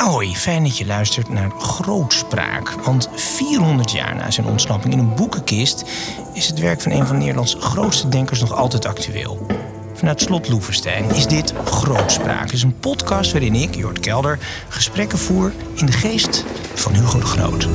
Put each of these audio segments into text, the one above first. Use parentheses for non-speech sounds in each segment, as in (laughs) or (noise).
Hoi, fijn dat je luistert naar Grootspraak. Want 400 jaar na zijn ontsnapping in een boekenkist is het werk van een van Nederlands grootste denkers nog altijd actueel. Vanuit Slot Loevestein is dit Grootspraak. Het is een podcast waarin ik, Jort Kelder, gesprekken voer in de geest van Hugo de Groot.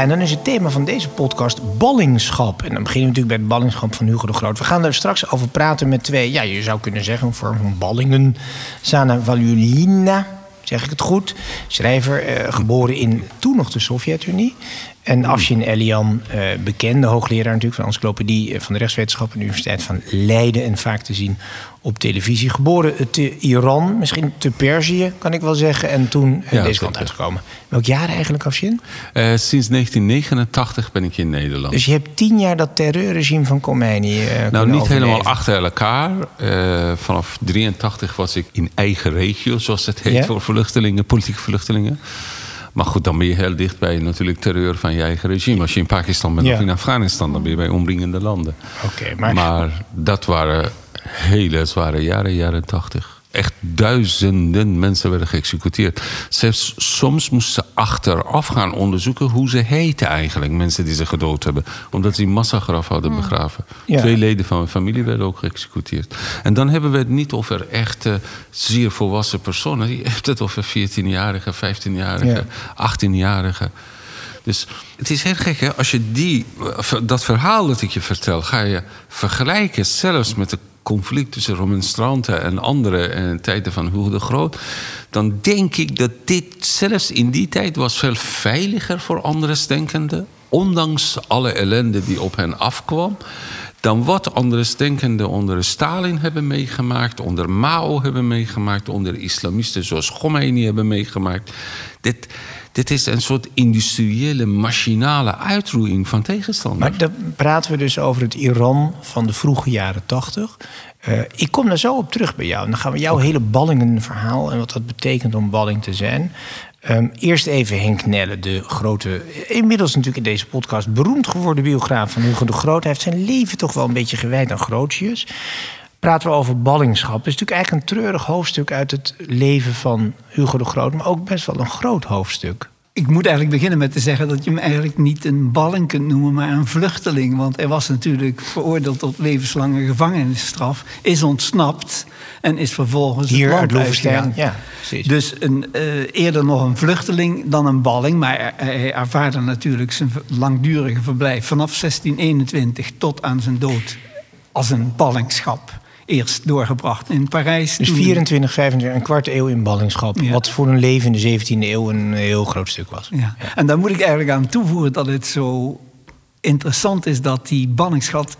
En dan is het thema van deze podcast ballingschap. En dan beginnen we natuurlijk bij het ballingschap van Hugo de Groot. We gaan er straks over praten met twee, ja, je zou kunnen zeggen, een vorm van ballingen. Sana Valjulina, zeg ik het goed. Schrijver, eh, geboren in toen nog de Sovjet-Unie. En Afshin Elian, eh, bekende hoogleraar natuurlijk van de encyclopedie eh, van de rechtswetenschap aan de Universiteit van Leiden. En vaak te zien op televisie. Geboren te Iran, misschien te Perzië, kan ik wel zeggen. En toen eh, Ja, deze kant uitgekomen. Welk jaar eigenlijk, Afshin? Eh, sinds 1989 ben ik in Nederland. Dus je hebt tien jaar dat terreurregime van Khomeini eh nou, niet helemaal achter elkaar. Eh, vanaf 83 was ik in eigen regio, zoals het heet, Ja? voor vluchtelingen, politieke vluchtelingen. Maar goed, dan ben je heel dicht bij natuurlijk terreur van je eigen regime. Als je in Pakistan bent Ja. of in Afghanistan, dan ben je bij omringende landen. Oké, maar, Maar dat waren hele zware jaren, jaren 80. Echt duizenden mensen werden geëxecuteerd. Zelfs soms moesten ze achteraf gaan onderzoeken hoe ze heten eigenlijk. Mensen die ze gedood hebben. Omdat ze in massagraf hadden begraven. Ja. Twee leden van mijn familie werden ook geëxecuteerd. En dan hebben we het niet over echte zeer volwassen personen. Je hebt het over 14-jarigen, 15-jarigen, 18-jarigen. Dus het is heel gek, hè? Als je die, dat verhaal dat ik je vertel, ga je vergelijken zelfs met de conflict tussen remonstranten en anderen in tijden van Hugo de Groot, dan denk ik dat dit zelfs in die tijd was veel veiliger voor andersdenkenden, ondanks alle ellende die op hen afkwam, dan wat andersdenkenden onder Stalin hebben meegemaakt, onder Mao hebben meegemaakt, onder islamisten zoals Khomeini hebben meegemaakt. Dit, dit is een soort industriële, machinale uitroeiing van tegenstanders. maar dan praten we dus over het Iran van de vroege jaren tachtig. Eh, ik kom daar zo op terug bij jou. En dan gaan we jouw hele ballingenverhaal en wat dat betekent om balling te zijn. Ehm, eerst even Henk Nelle, de grote, inmiddels natuurlijk in deze podcast beroemd geworden biograaf van Hugo de Groot. Hij heeft zijn leven toch wel een beetje gewijd aan grootjes. Praten we over ballingschap. Dat is natuurlijk eigenlijk een treurig hoofdstuk uit het leven van Hugo de Groot, maar ook best wel een groot hoofdstuk. Ik moet eigenlijk beginnen met te zeggen dat je hem eigenlijk niet een balling kunt noemen, maar een vluchteling. Want hij was natuurlijk veroordeeld tot levenslange gevangenisstraf, is ontsnapt en is vervolgens het Hier uitgegaan. Ja, precies. Dus een, eh, eerder nog een vluchteling dan een balling. Maar hij- ervaarde natuurlijk zijn langdurige verblijf vanaf 1621 tot aan zijn dood als een ballingschap. Eerst doorgebracht in Parijs. Dus toen- 24, 25, een kwart eeuw in ballingschap. Ja. Wat voor een leven in de 17e eeuw een heel groot stuk was. Ja. En daar moet ik eigenlijk aan toevoegen dat het zo interessant is dat die ballingschap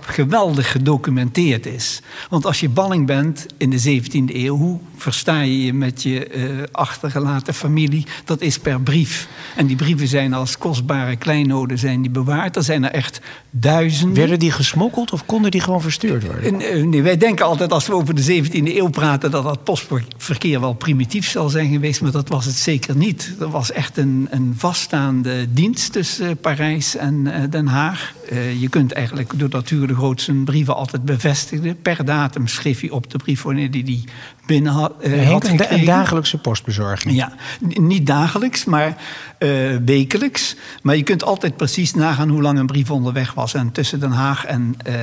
geweldig gedocumenteerd is. Want als je balling bent in de 17e eeuw, hoe versta je je met je eh, achtergelaten familie? Dat is per brief. En die brieven zijn als kostbare kleinoden zijn die bewaard. Er zijn er echt duizenden. Werden die gesmokkeld of konden die gewoon verstuurd worden? En, eh, nee, wij denken altijd als we over de 17e eeuw praten dat dat postverkeer wel primitief zal zijn geweest, maar dat was het zeker niet. Er was echt een, een vaststaande dienst tussen Parijs en Den Haag. Eh, je kunt eigenlijk, doordat Hugo de Groot zijn brieven altijd bevestigde, per datum schreef hij op de brief wanneer hij die binnen had, eh, had een dagelijkse postbezorging. Ja, niet dagelijks, maar eh, wekelijks. Maar je kunt altijd precies nagaan hoe lang een brief onderweg was. En tussen Den Haag en eh,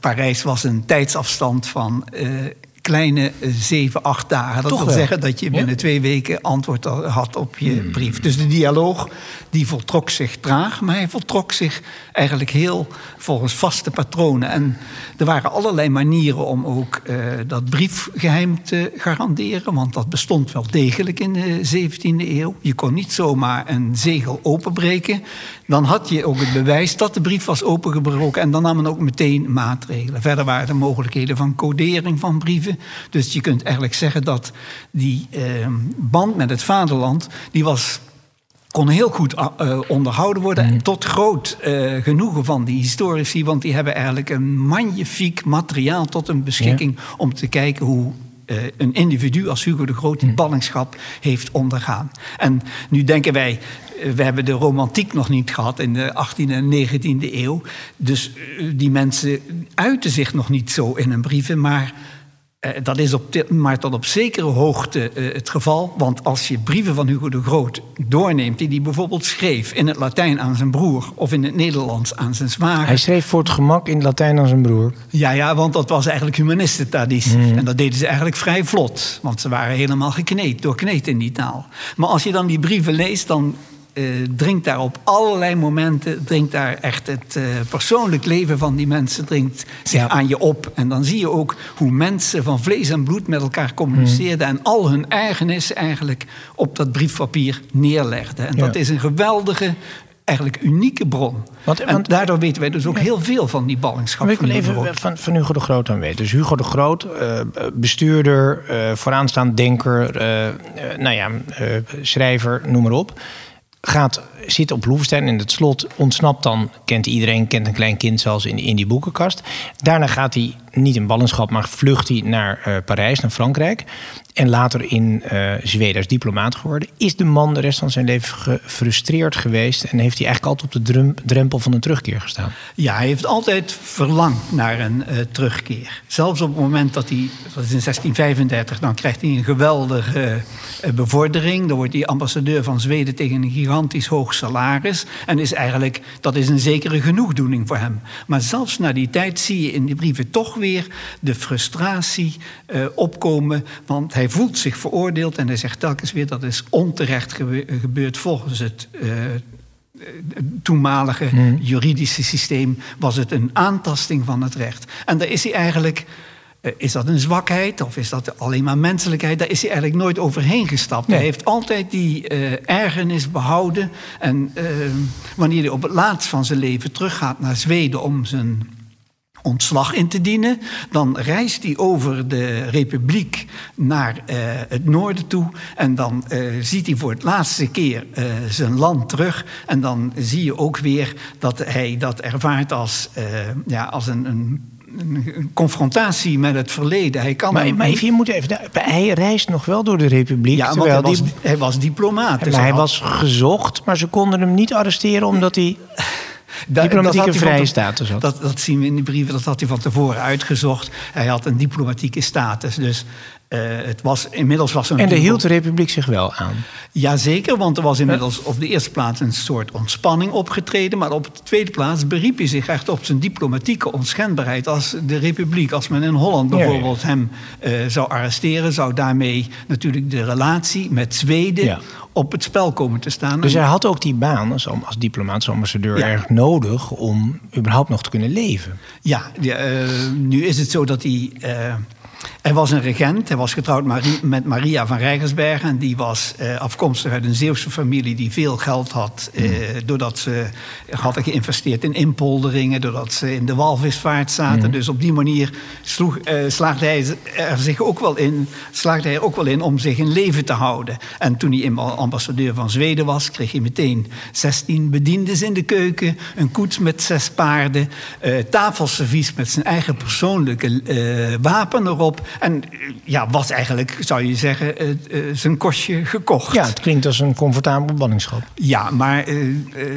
Parijs was een tijdsafstand van eh, kleine eh, zeven, acht dagen. Dat Toch wil wel. zeggen dat je Ja. binnen twee weken antwoord had op je brief. Dus de dialoog die voltrok zich traag, maar hij voltrok zich eigenlijk heel volgens vaste patronen. En er waren allerlei manieren om ook eh, dat briefgeheim te garanderen, want dat bestond wel degelijk in de 17e eeuw. Je kon niet zomaar een zegel openbreken. Dan had je ook het bewijs dat de brief was opengebroken en dan nam men ook meteen maatregelen. Verder waren er mogelijkheden van codering van brieven. Dus je kunt eigenlijk zeggen dat die eh, band met het vaderland, die was kon heel goed uh, onderhouden worden. Mm. Tot groot uh, genoegen van die historici. Want die hebben eigenlijk een magnifiek materiaal tot hun beschikking. om te kijken hoe uh, een individu als Hugo de Groot die mm. ballingschap heeft ondergaan. En nu denken wij. We hebben de romantiek nog niet gehad in de 18e en 19e eeuw. Dus die mensen uiten zich nog niet zo in hun brieven. Maar uh, dat is op maar tot op zekere hoogte uh, het geval. Want als je brieven van Hugo de Groot doorneemt... die hij bijvoorbeeld schreef in het Latijn aan zijn broer... of in het Nederlands aan zijn zwager... Hij schreef voor het gemak in het Latijn aan zijn broer? Ja, ja want dat was eigenlijk humanistentradie. Mm. En dat deden ze eigenlijk vrij vlot. Want ze waren helemaal gekneed, doorkneed in die taal. Maar als je dan die brieven leest... dan uh, dringt daar op allerlei momenten, dringt daar echt het uh, persoonlijk leven van die mensen dringt zich aan je op. En dan zie je ook hoe mensen van vlees en bloed met elkaar communiceerden en al hun ergernis eigenlijk op dat briefpapier neerlegden. En dat is een geweldige eigenlijk unieke bron. Want, en daardoor weten wij dus ook heel veel van die ballingschap. ik wil even van, van Hugo de Groot aan weten. Dus Hugo de Groot, uh, bestuurder, uh, vooraanstaand denker, uh, nou ja, schrijver, noem maar op gaat zit op Loevestein in het slot, ontsnapt dan, kent iedereen, kent een klein kind zelfs in, in die boekenkast. Daarna gaat hij niet in ballingschap, maar vlucht hij naar uh, Parijs, naar Frankrijk. En later in uh, Zweden als diplomaat geworden. Is de man de rest van zijn leven gefrustreerd geweest en heeft hij eigenlijk altijd op de drempel van een terugkeer gestaan? Ja, hij heeft altijd verlangd naar een uh, terugkeer. Zelfs op het moment dat hij, dat is in 1635, dan krijgt hij een geweldige bevordering. Dan wordt hij ambassadeur van Zweden tegen een gigantisch hoog salaris. En is eigenlijk, dat is een zekere genoegdoening voor hem. Maar zelfs na die tijd zie je in die brieven toch weer de frustratie uh, opkomen. Want hij voelt zich veroordeeld en hij zegt telkens weer dat is onterecht gebeurd volgens het. Uh, toenmalige hmm. juridische systeem was het een aantasting van het recht. En daar is hij eigenlijk eh, is dat een zwakheid of is dat alleen maar menselijkheid? Daar is hij eigenlijk nooit overheen gestapt. Hij heeft altijd die uh, ergernis behouden. En uh, wanneer hij op het laatst van zijn leven teruggaat naar Zweden om zijn ontslag in te dienen. Dan reist hij over de republiek naar uh, het noorden toe. En dan uh, ziet hij voor het laatste keer uh, zijn land terug. En dan zie je ook weer dat hij dat ervaart als, ja, als een, een een confrontatie met het verleden. Hij kan maar, maar even, je moet even, hij reist nog wel door de Republiek. Ja, want hij was, hij was diplomaat. Dus hij was gezocht, maar ze konden hem niet arresteren omdat hij... diplomatieke vrije status had. Dat, dat zien we in die brieven, dat had hij van tevoren uitgezocht. Hij had een diplomatieke status. Dus uh, het was, inmiddels was en daar hield de Republiek zich wel aan? Jazeker, want er was inmiddels op de eerste plaats een soort ontspanning opgetreden. Maar op de tweede plaats beriep hij zich echt op zijn diplomatieke onschendbaarheid. Als de Republiek, als men in Holland bijvoorbeeld hem uh, zou arresteren, zou daarmee natuurlijk de relatie met Zweden ja. op het spel komen te staan. Dus hij had ook die baan als, als diplomaat, als ambassadeur, erg nodig om überhaupt nog te kunnen leven. Ja, uh, nu is het zo dat hij hij was een regent, hij was getrouwd met Maria van Rijgersbergen. En die was eh, afkomstig uit een Zeeuwse familie die veel geld had. Eh, mm. doordat ze hadden geïnvesteerd in inpolderingen, doordat ze in de walvisvaart zaten. Mm. Dus op die manier sloeg, eh, slaagde hij er zich ook wel in, slaagde hij ook wel in om zich in leven te houden. En toen hij ambassadeur van Zweden was, kreeg hij meteen 16 bediendes in de keuken, een koets met zes paarden, tafelservies met zijn eigen persoonlijke wapen erop. En ja, was eigenlijk, zou je zeggen, uh, uh, zijn kostje gekocht. Ja, het klinkt als een comfortabele ballingschap. Ja, maar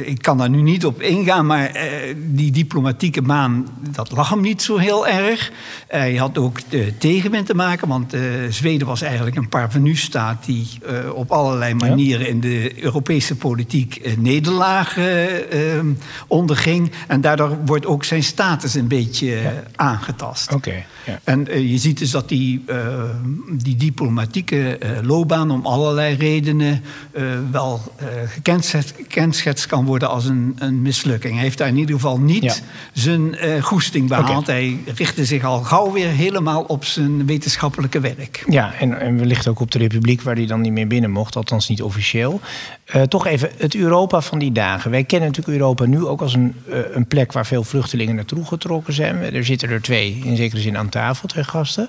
ik kan daar nu niet op ingaan. Maar die diplomatieke baan, dat lag hem niet zo heel erg. Hij had ook tegenwind te maken, want Zweden was eigenlijk een parvenu-staat... die op allerlei manieren in de Europese politiek nederlagen onderging. En daardoor wordt ook zijn status een beetje ja. aangetast. Oké. ja. En je ziet dus dat die, uh, die diplomatieke uh, loopbaan om allerlei redenen uh, wel gekenschetst kan worden als een, een, mislukking. Hij heeft daar in ieder geval niet ja. zijn goesting behaald. Okay. Hij richtte zich al gauw weer helemaal op zijn wetenschappelijke werk. Ja, en, en wellicht ook op de Republiek, waar hij dan niet meer binnen mocht, althans niet officieel. toch even het Europa van die dagen. Wij kennen natuurlijk Europa nu ook als een, een plek waar veel vluchtelingen naartoe getrokken zijn. Er zitten er twee, in zekere zin aan tafel, twee gasten.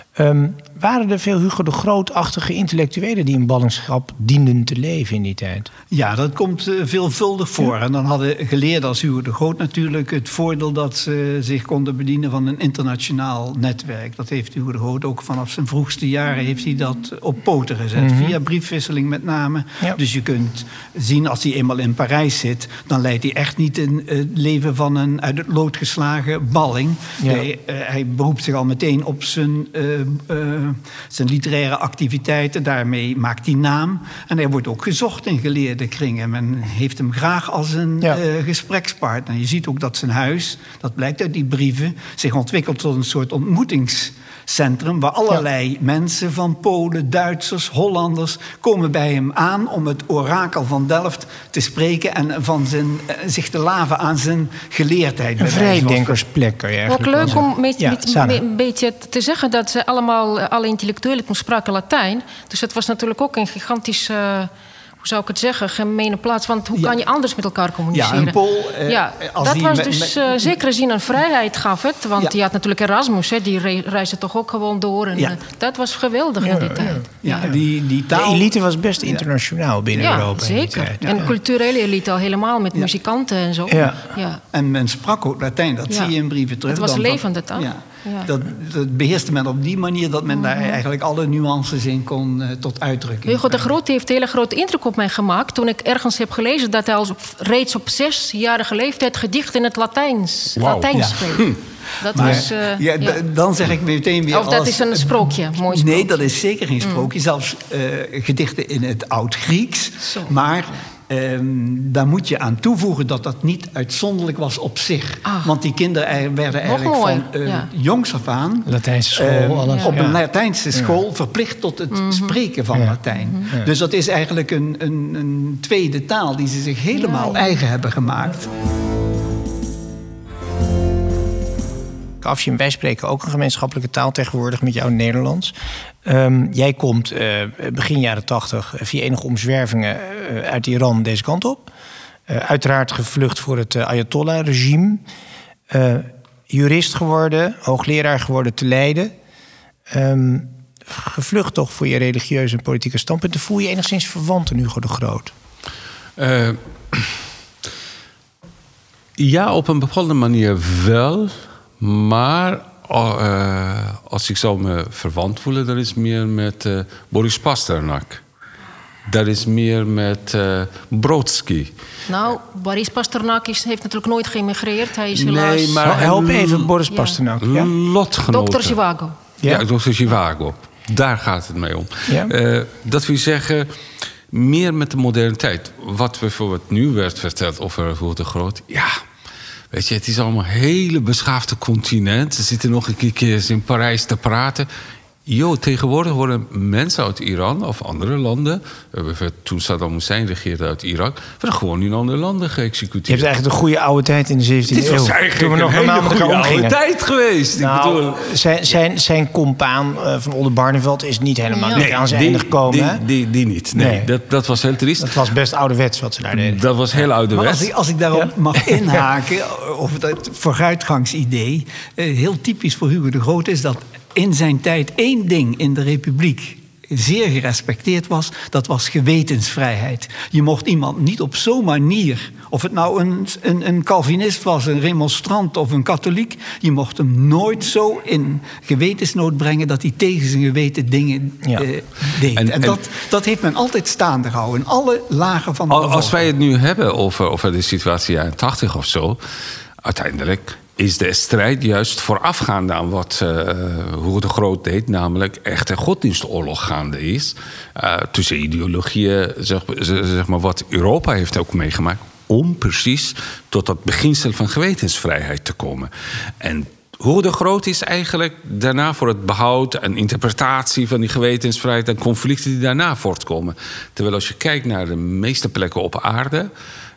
Ehm, waren er veel Hugo de Grootachtige intellectuelen die in ballingschap dienden te leven in die tijd? Ja, dat komt uh, veelvuldig voor. En dan hadden geleerden als Hugo de Groot natuurlijk het voordeel dat ze zich konden bedienen van een internationaal netwerk. Dat heeft Hugo de Groot ook vanaf zijn vroegste jaren heeft hij dat op poten gezet. Mhm. Via briefwisseling met name. Ja. Dus je kunt zien als hij eenmaal in Parijs zit, dan leidt hij echt niet een het leven van een uit het lood geslagen balling. Ja. Nee, eh, hij beroept zich al meteen op zijn, eh, eh, zijn literaire activiteiten. Daarmee maakt hij naam. En hij wordt ook gezocht in geleerde kringen. Men heeft hem graag als een Ja. eh, gesprekspartner. Je ziet ook dat zijn huis, dat blijkt uit die brieven, zich ontwikkelt tot een soort ontmoetingscentrum. Waar allerlei mensen van Polen, Duitsers, Hollanders komen bij hem aan om het orakel van Delft te spreken en van zijn, eh, zich te laven aan zijn geleerdheid. Een vrijdenkersplek kan je Ook eigenlijk leuk om met, Ja, met- Sana. met een beetje te zeggen dat ze allemaal, eh, alle intellectuelen toen spraken Latijn. Dus het was natuurlijk ook een gigantisch, eh, hoe zou ik het zeggen, gemene plaats. Want hoe Ja. kan je anders met elkaar communiceren? Ja, een Pool, eh, ja, als dat die was met- dus met- eh, zekere zin een vrijheid gaf het. Want Ja. je had natuurlijk Erasmus, hè, die re- reisde toch ook gewoon door. En, Ja. eh, dat was geweldig in die tijd. Ja, die, die De taal... elite was best internationaal binnen Ja, Europa. die zeker. En culturele elite al helemaal met muzikanten en zo. Ja. Ja. En men sprak ook Latijn, dat Ja. zie je in brieven terug. Het was levende taal. Ja. Ja. Dat, dat beheerste men op die manier dat men daar eigenlijk alle nuances in kon eh, tot uitdrukking Hugo de. Groot heeft een hele grote indruk op mij gemaakt... toen ik ergens heb gelezen dat hij als op, reeds op zesjarige leeftijd... gedicht in het Latijns, Wauw. Latijns Ja. schreef. Dat Maar, was... eh, ja, Dan zeg ik meteen weer. Of dat als- is een sprookje, mooi sprookje. Nee, dat is zeker geen sprookje. Zelfs eh, gedichten in het Oud-Grieks. Maar ehm, daar moet je aan toevoegen dat dat niet uitzonderlijk was op zich. Ah. Want die kinderen er- werden Nog eigenlijk van eh, ja. jongs af aan. Latijnse school, ehm, alles. Op ja. een Latijnse school verplicht tot het Mhm. spreken van Ja. Latijn. Dus dat is eigenlijk een, een, een tweede taal die ze zich helemaal Ja, ja. eigen hebben gemaakt. Afje en wij spreken ook een gemeenschappelijke taal tegenwoordig met jou Nederlands. Ehm, jij komt eh, begin jaren tachtig via enige omzwervingen eh, uit Iran deze kant op. Eh, uiteraard gevlucht voor het eh, Ayatollah-regime. Eh, jurist geworden, hoogleraar geworden te Leiden. Ehm, gevlucht toch voor je religieuze en politieke standpunten. Voel je enigszins verwant aan Hugo de Groot? Eh, (clears throat) ja, op een bepaalde manier wel. Maar oh, eh, als ik zou me verwant voelen, dan is het meer met eh, Boris Pasternak. Dat is meer met eh Brodsky. Nou, Boris Pasternak is, heeft natuurlijk nooit geëmigreerd. Hij is helaas... Nee, maar- Help hij- even Boris Ja. Pasternak. Ja? Lotgenoten. Dr. Zhivago. Ja, Ja. Dr. Zhivago. Daar gaat het mee om. Ja. Eh, dat wil zeggen, meer met de moderne tijd. Wat bijvoorbeeld nu werd verteld over Hugo de Groot. Ja, weet je, het is allemaal een hele beschaafde continent. Ze zitten nog een keer in Parijs te praten. Jo, tegenwoordig worden mensen uit Iran of andere landen... toen Saddam Hussein regeerde uit Irak... werden gewoon in andere landen geëxecuteerd. Je hebt eigenlijk de goede oude tijd in de 17e Dit eeuw. was eigenlijk toen we nog een normaal hele goede oude tijd geweest. Ik bedoel, Nou, zijn, zijn, zijn compaan eh, van Oldenbarneveld is niet helemaal Ja. niet aan zijn einde gekomen. hè? die, die, die niet. Nee, Nee. Dat, dat was heel triest. Dat was best ouderwets wat ze daar deden. Dat was heel Maar ouderwets. als ik, als ik daarop mag (laughs) inhaken, over dat vooruitgangsidee. eh, Heel typisch voor Hugo de Groot is dat in zijn tijd één ding in de Republiek zeer gerespecteerd was, dat was gewetensvrijheid. Je mocht iemand niet op zo'n manier, of het nou een, een, een Calvinist was, een remonstrant of een katholiek, je mocht hem nooit zo in gewetensnood brengen dat hij tegen zijn geweten dingen Ja. eh, deed. En- En, en- dat, dat heeft men altijd staande gehouden, in alle lagen van de Al- Als bevolking. wij het nu hebben over, over de situatie jaren 80 of zo, uiteindelijk is de strijd juist voorafgaande aan wat eh Hugo de Groot deed, namelijk echt een godsdienstoorlog gaande is. eh, tussen ideologieën, zeg, zeg maar, wat Europa heeft ook meegemaakt, om precies tot dat beginsel van gewetensvrijheid te komen. En hoe de Groot is eigenlijk daarna voor het behoud en interpretatie van die gewetensvrijheid en conflicten die daarna voortkomen. Terwijl als je kijkt naar de meeste plekken op aarde,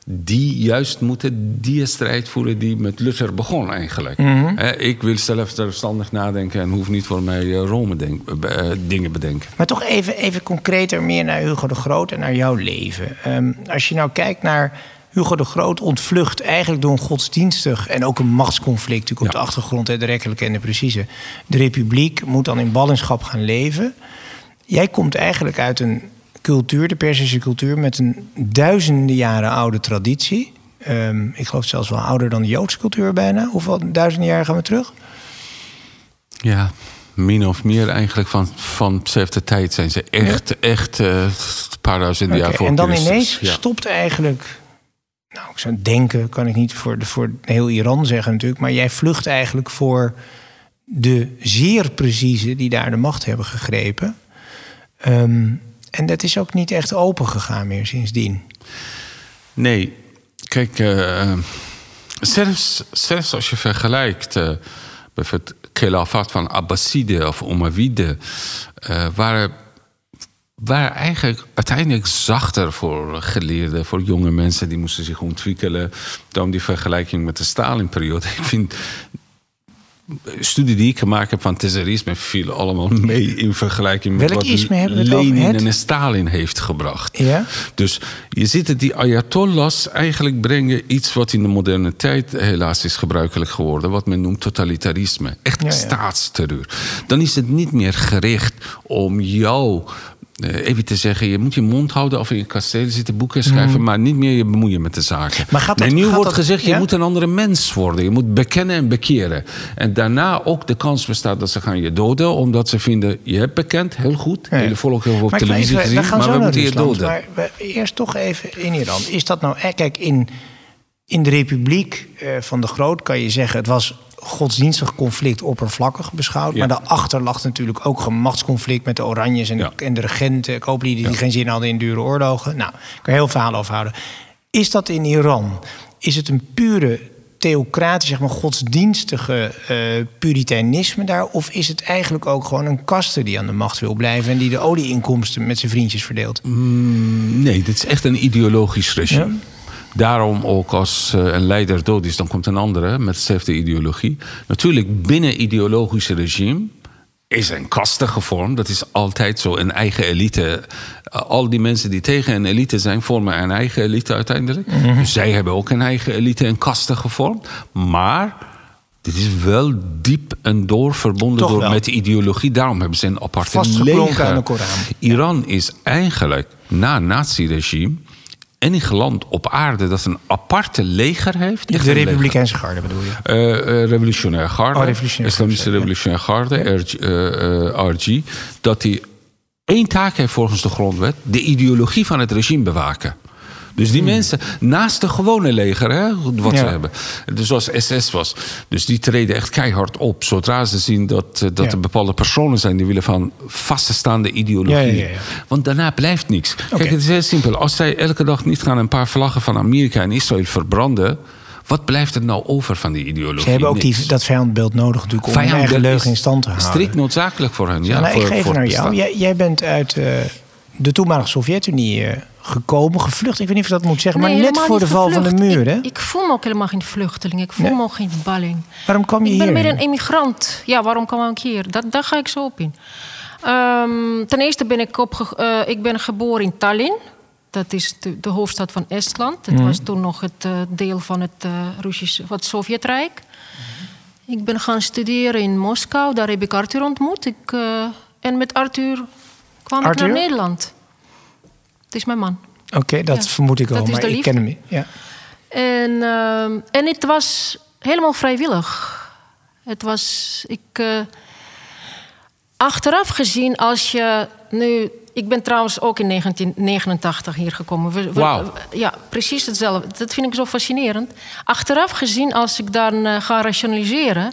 die juist moeten die strijd voeren die met Luther begon eigenlijk. Hè, ik wil zelfstandig nadenken en hoef niet voor mij eh, Rome denk, eh, dingen bedenken. Maar toch even, even concreter meer naar Hugo de Groot en naar jouw leven. Ehm, als je nou kijkt naar Hugo de Groot ontvlucht eigenlijk door een godsdienstig en ook een machtsconflict, natuurlijk op Ja. de achtergrond, hè, de rekkelijke en de precieze. De republiek moet dan in ballingschap gaan leven. Jij komt eigenlijk uit een cultuur, de Perzische cultuur, met een duizenden jaren oude traditie. Ehm, ik geloof zelfs wel ouder dan de Joodse cultuur bijna. Hoeveel duizenden jaren gaan we terug? Ja, min of meer eigenlijk van, van dezelfde tijd zijn ze echt, echt een paar duizend jaar voor en dan Christus. ineens Ja. stopt eigenlijk. Nou, ik zou denken, kan ik niet voor, de- voor heel Iran zeggen natuurlijk. Maar jij vlucht eigenlijk voor de zeer precieze die daar de macht hebben gegrepen. Ehm, en dat is ook niet echt open gegaan meer sindsdien. Nee, kijk, eh, zelfs, zelfs als je vergelijkt... eh bijvoorbeeld het khilafat van Abbaside of Umayyade... eh, waren, waren eigenlijk uiteindelijk zachter voor geleerden... voor jonge mensen die moesten zich ontwikkelen. Daarom die vergelijking met de Stalin-periode. (laughs) Ik vind studie die ik gemaakt heb van terrorisme viel allemaal mee in vergelijking met Welk wat? Lenin en Stalin heeft gebracht. Ja? Dus je ziet dat die ayatollahs eigenlijk brengen iets wat in de moderne tijd helaas is gebruikelijk geworden, wat men noemt totalitarisme, echt Ja, ja. staatsterreur. Dan is het niet meer gericht om jou even te zeggen, je moet je mond houden of in je kasteel zitten boeken schrijven, maar niet meer je bemoeien met de zaken. Mhm. Maar gaat dat- nee, nu gaat wordt dat- gezegd, je moet een andere mens worden. Je moet bekennen en bekeren. En daarna ook de kans bestaat dat ze gaan je doden, omdat ze vinden, je hebt bekend, heel goed. Ja. Hele volk hebben we op televisie gezien, maar we moeten je doden. Maar we- eerst toch even in Iran. Is dat nou... eh, Kijk, in, in de republiek eh, van de Groot kan je zeggen... het was godsdienstig conflict oppervlakkig beschouwd. Ja. Maar daarachter lag natuurlijk ook een machtsconflict... met de Oranjes en, Ja. de, en de regenten, kooplieden... die Ja. geen zin hadden in dure oorlogen. Nou, ik kan heel verhaal over houden. Is dat in Iran? Is het een pure theocratisch, zeg maar, godsdienstige eh puritanisme daar? Of is het eigenlijk ook gewoon een kaste die aan de macht wil blijven... en die de olieinkomsten met zijn vriendjes verdeelt? Nee, dit is echt een ideologisch regime. Daarom ook als eh, een leider dood is, dan komt een andere met dezelfde ideologie. Natuurlijk, binnen ideologische regime is een kasten gevormd. Dat is altijd zo, een eigen elite. Eh, Al die mensen die tegen een elite zijn, vormen een eigen elite uiteindelijk. Dus zij hebben ook een eigen elite en kasten gevormd. Maar dit is wel diep en door verbonden door met de ideologie. Daarom hebben ze een aparte leger. aan de Koran. Iran is eigenlijk na het nazi-regime enige land op aarde dat een aparte leger heeft. Echt De leger. Republikeinse garde bedoel je? Eh, revolutionaire garde, Oh, revolutionaire Islamische garde, ja. revolutionaire garde, RG, eh, RG, dat die één taak heeft volgens de grondwet: de ideologie van het regime bewaken. Dus die mensen, naast de gewone leger, hè, wat ze Hmm. Hebben. Dus zoals SS was. Dus die treden echt keihard op. Zodra ze zien dat, eh, dat Ja. er bepaalde personen zijn die willen van vaststaande ideologie. Ja. Want daarna blijft niks. Kijk, het is heel simpel. Als zij elke dag niet gaan een paar vlaggen van Amerika en Israël verbranden. Wat blijft er nou over van die ideologie? Ze hebben ook die, dat vijandbeeld nodig natuurlijk... om Vijand, eigen leugen in stand te houden. Strikt noodzakelijk voor hen. Ja, nou, voor, ik geef naar jou. Jij, jij bent uit eh, de toenmalige Sovjet-Unie eh, gekomen, gevlucht. Ik weet niet of dat moet zeggen, maar net voor de val van de muur, ik, hè? Ik voel me ook helemaal geen vluchteling. Ik voel Nee? me ook geen balling. Waarom kwam je ik ben hier? meer een emigrant. Ja, waarom kwam ik hier? Dat, daar ga ik zo op in. Ehm, ten eerste ben ik, opge eh, ik ben geboren in Tallinn. Dat is de, de hoofdstad van Estland. Het was toen nog het eh, deel van het, Russische, van het Sovjetrijk. Ik ben gaan studeren in Moskou. Daar heb ik Arthur ontmoet. Ik, en met Arthur kwam Arthur? ik naar Nederland. Het is mijn man. Oké, dat Ja, vermoed ik al, is maar ik ken hem niet. Ja. En, ehm, en het was helemaal vrijwillig. Het was. Ik, eh, achteraf gezien, als je nu. Ik ben trouwens ook in 1989 hier gekomen. We- we- Wauw. Ja, precies hetzelfde. Dat vind ik zo fascinerend. Achteraf gezien, als ik dan eh, ga rationaliseren.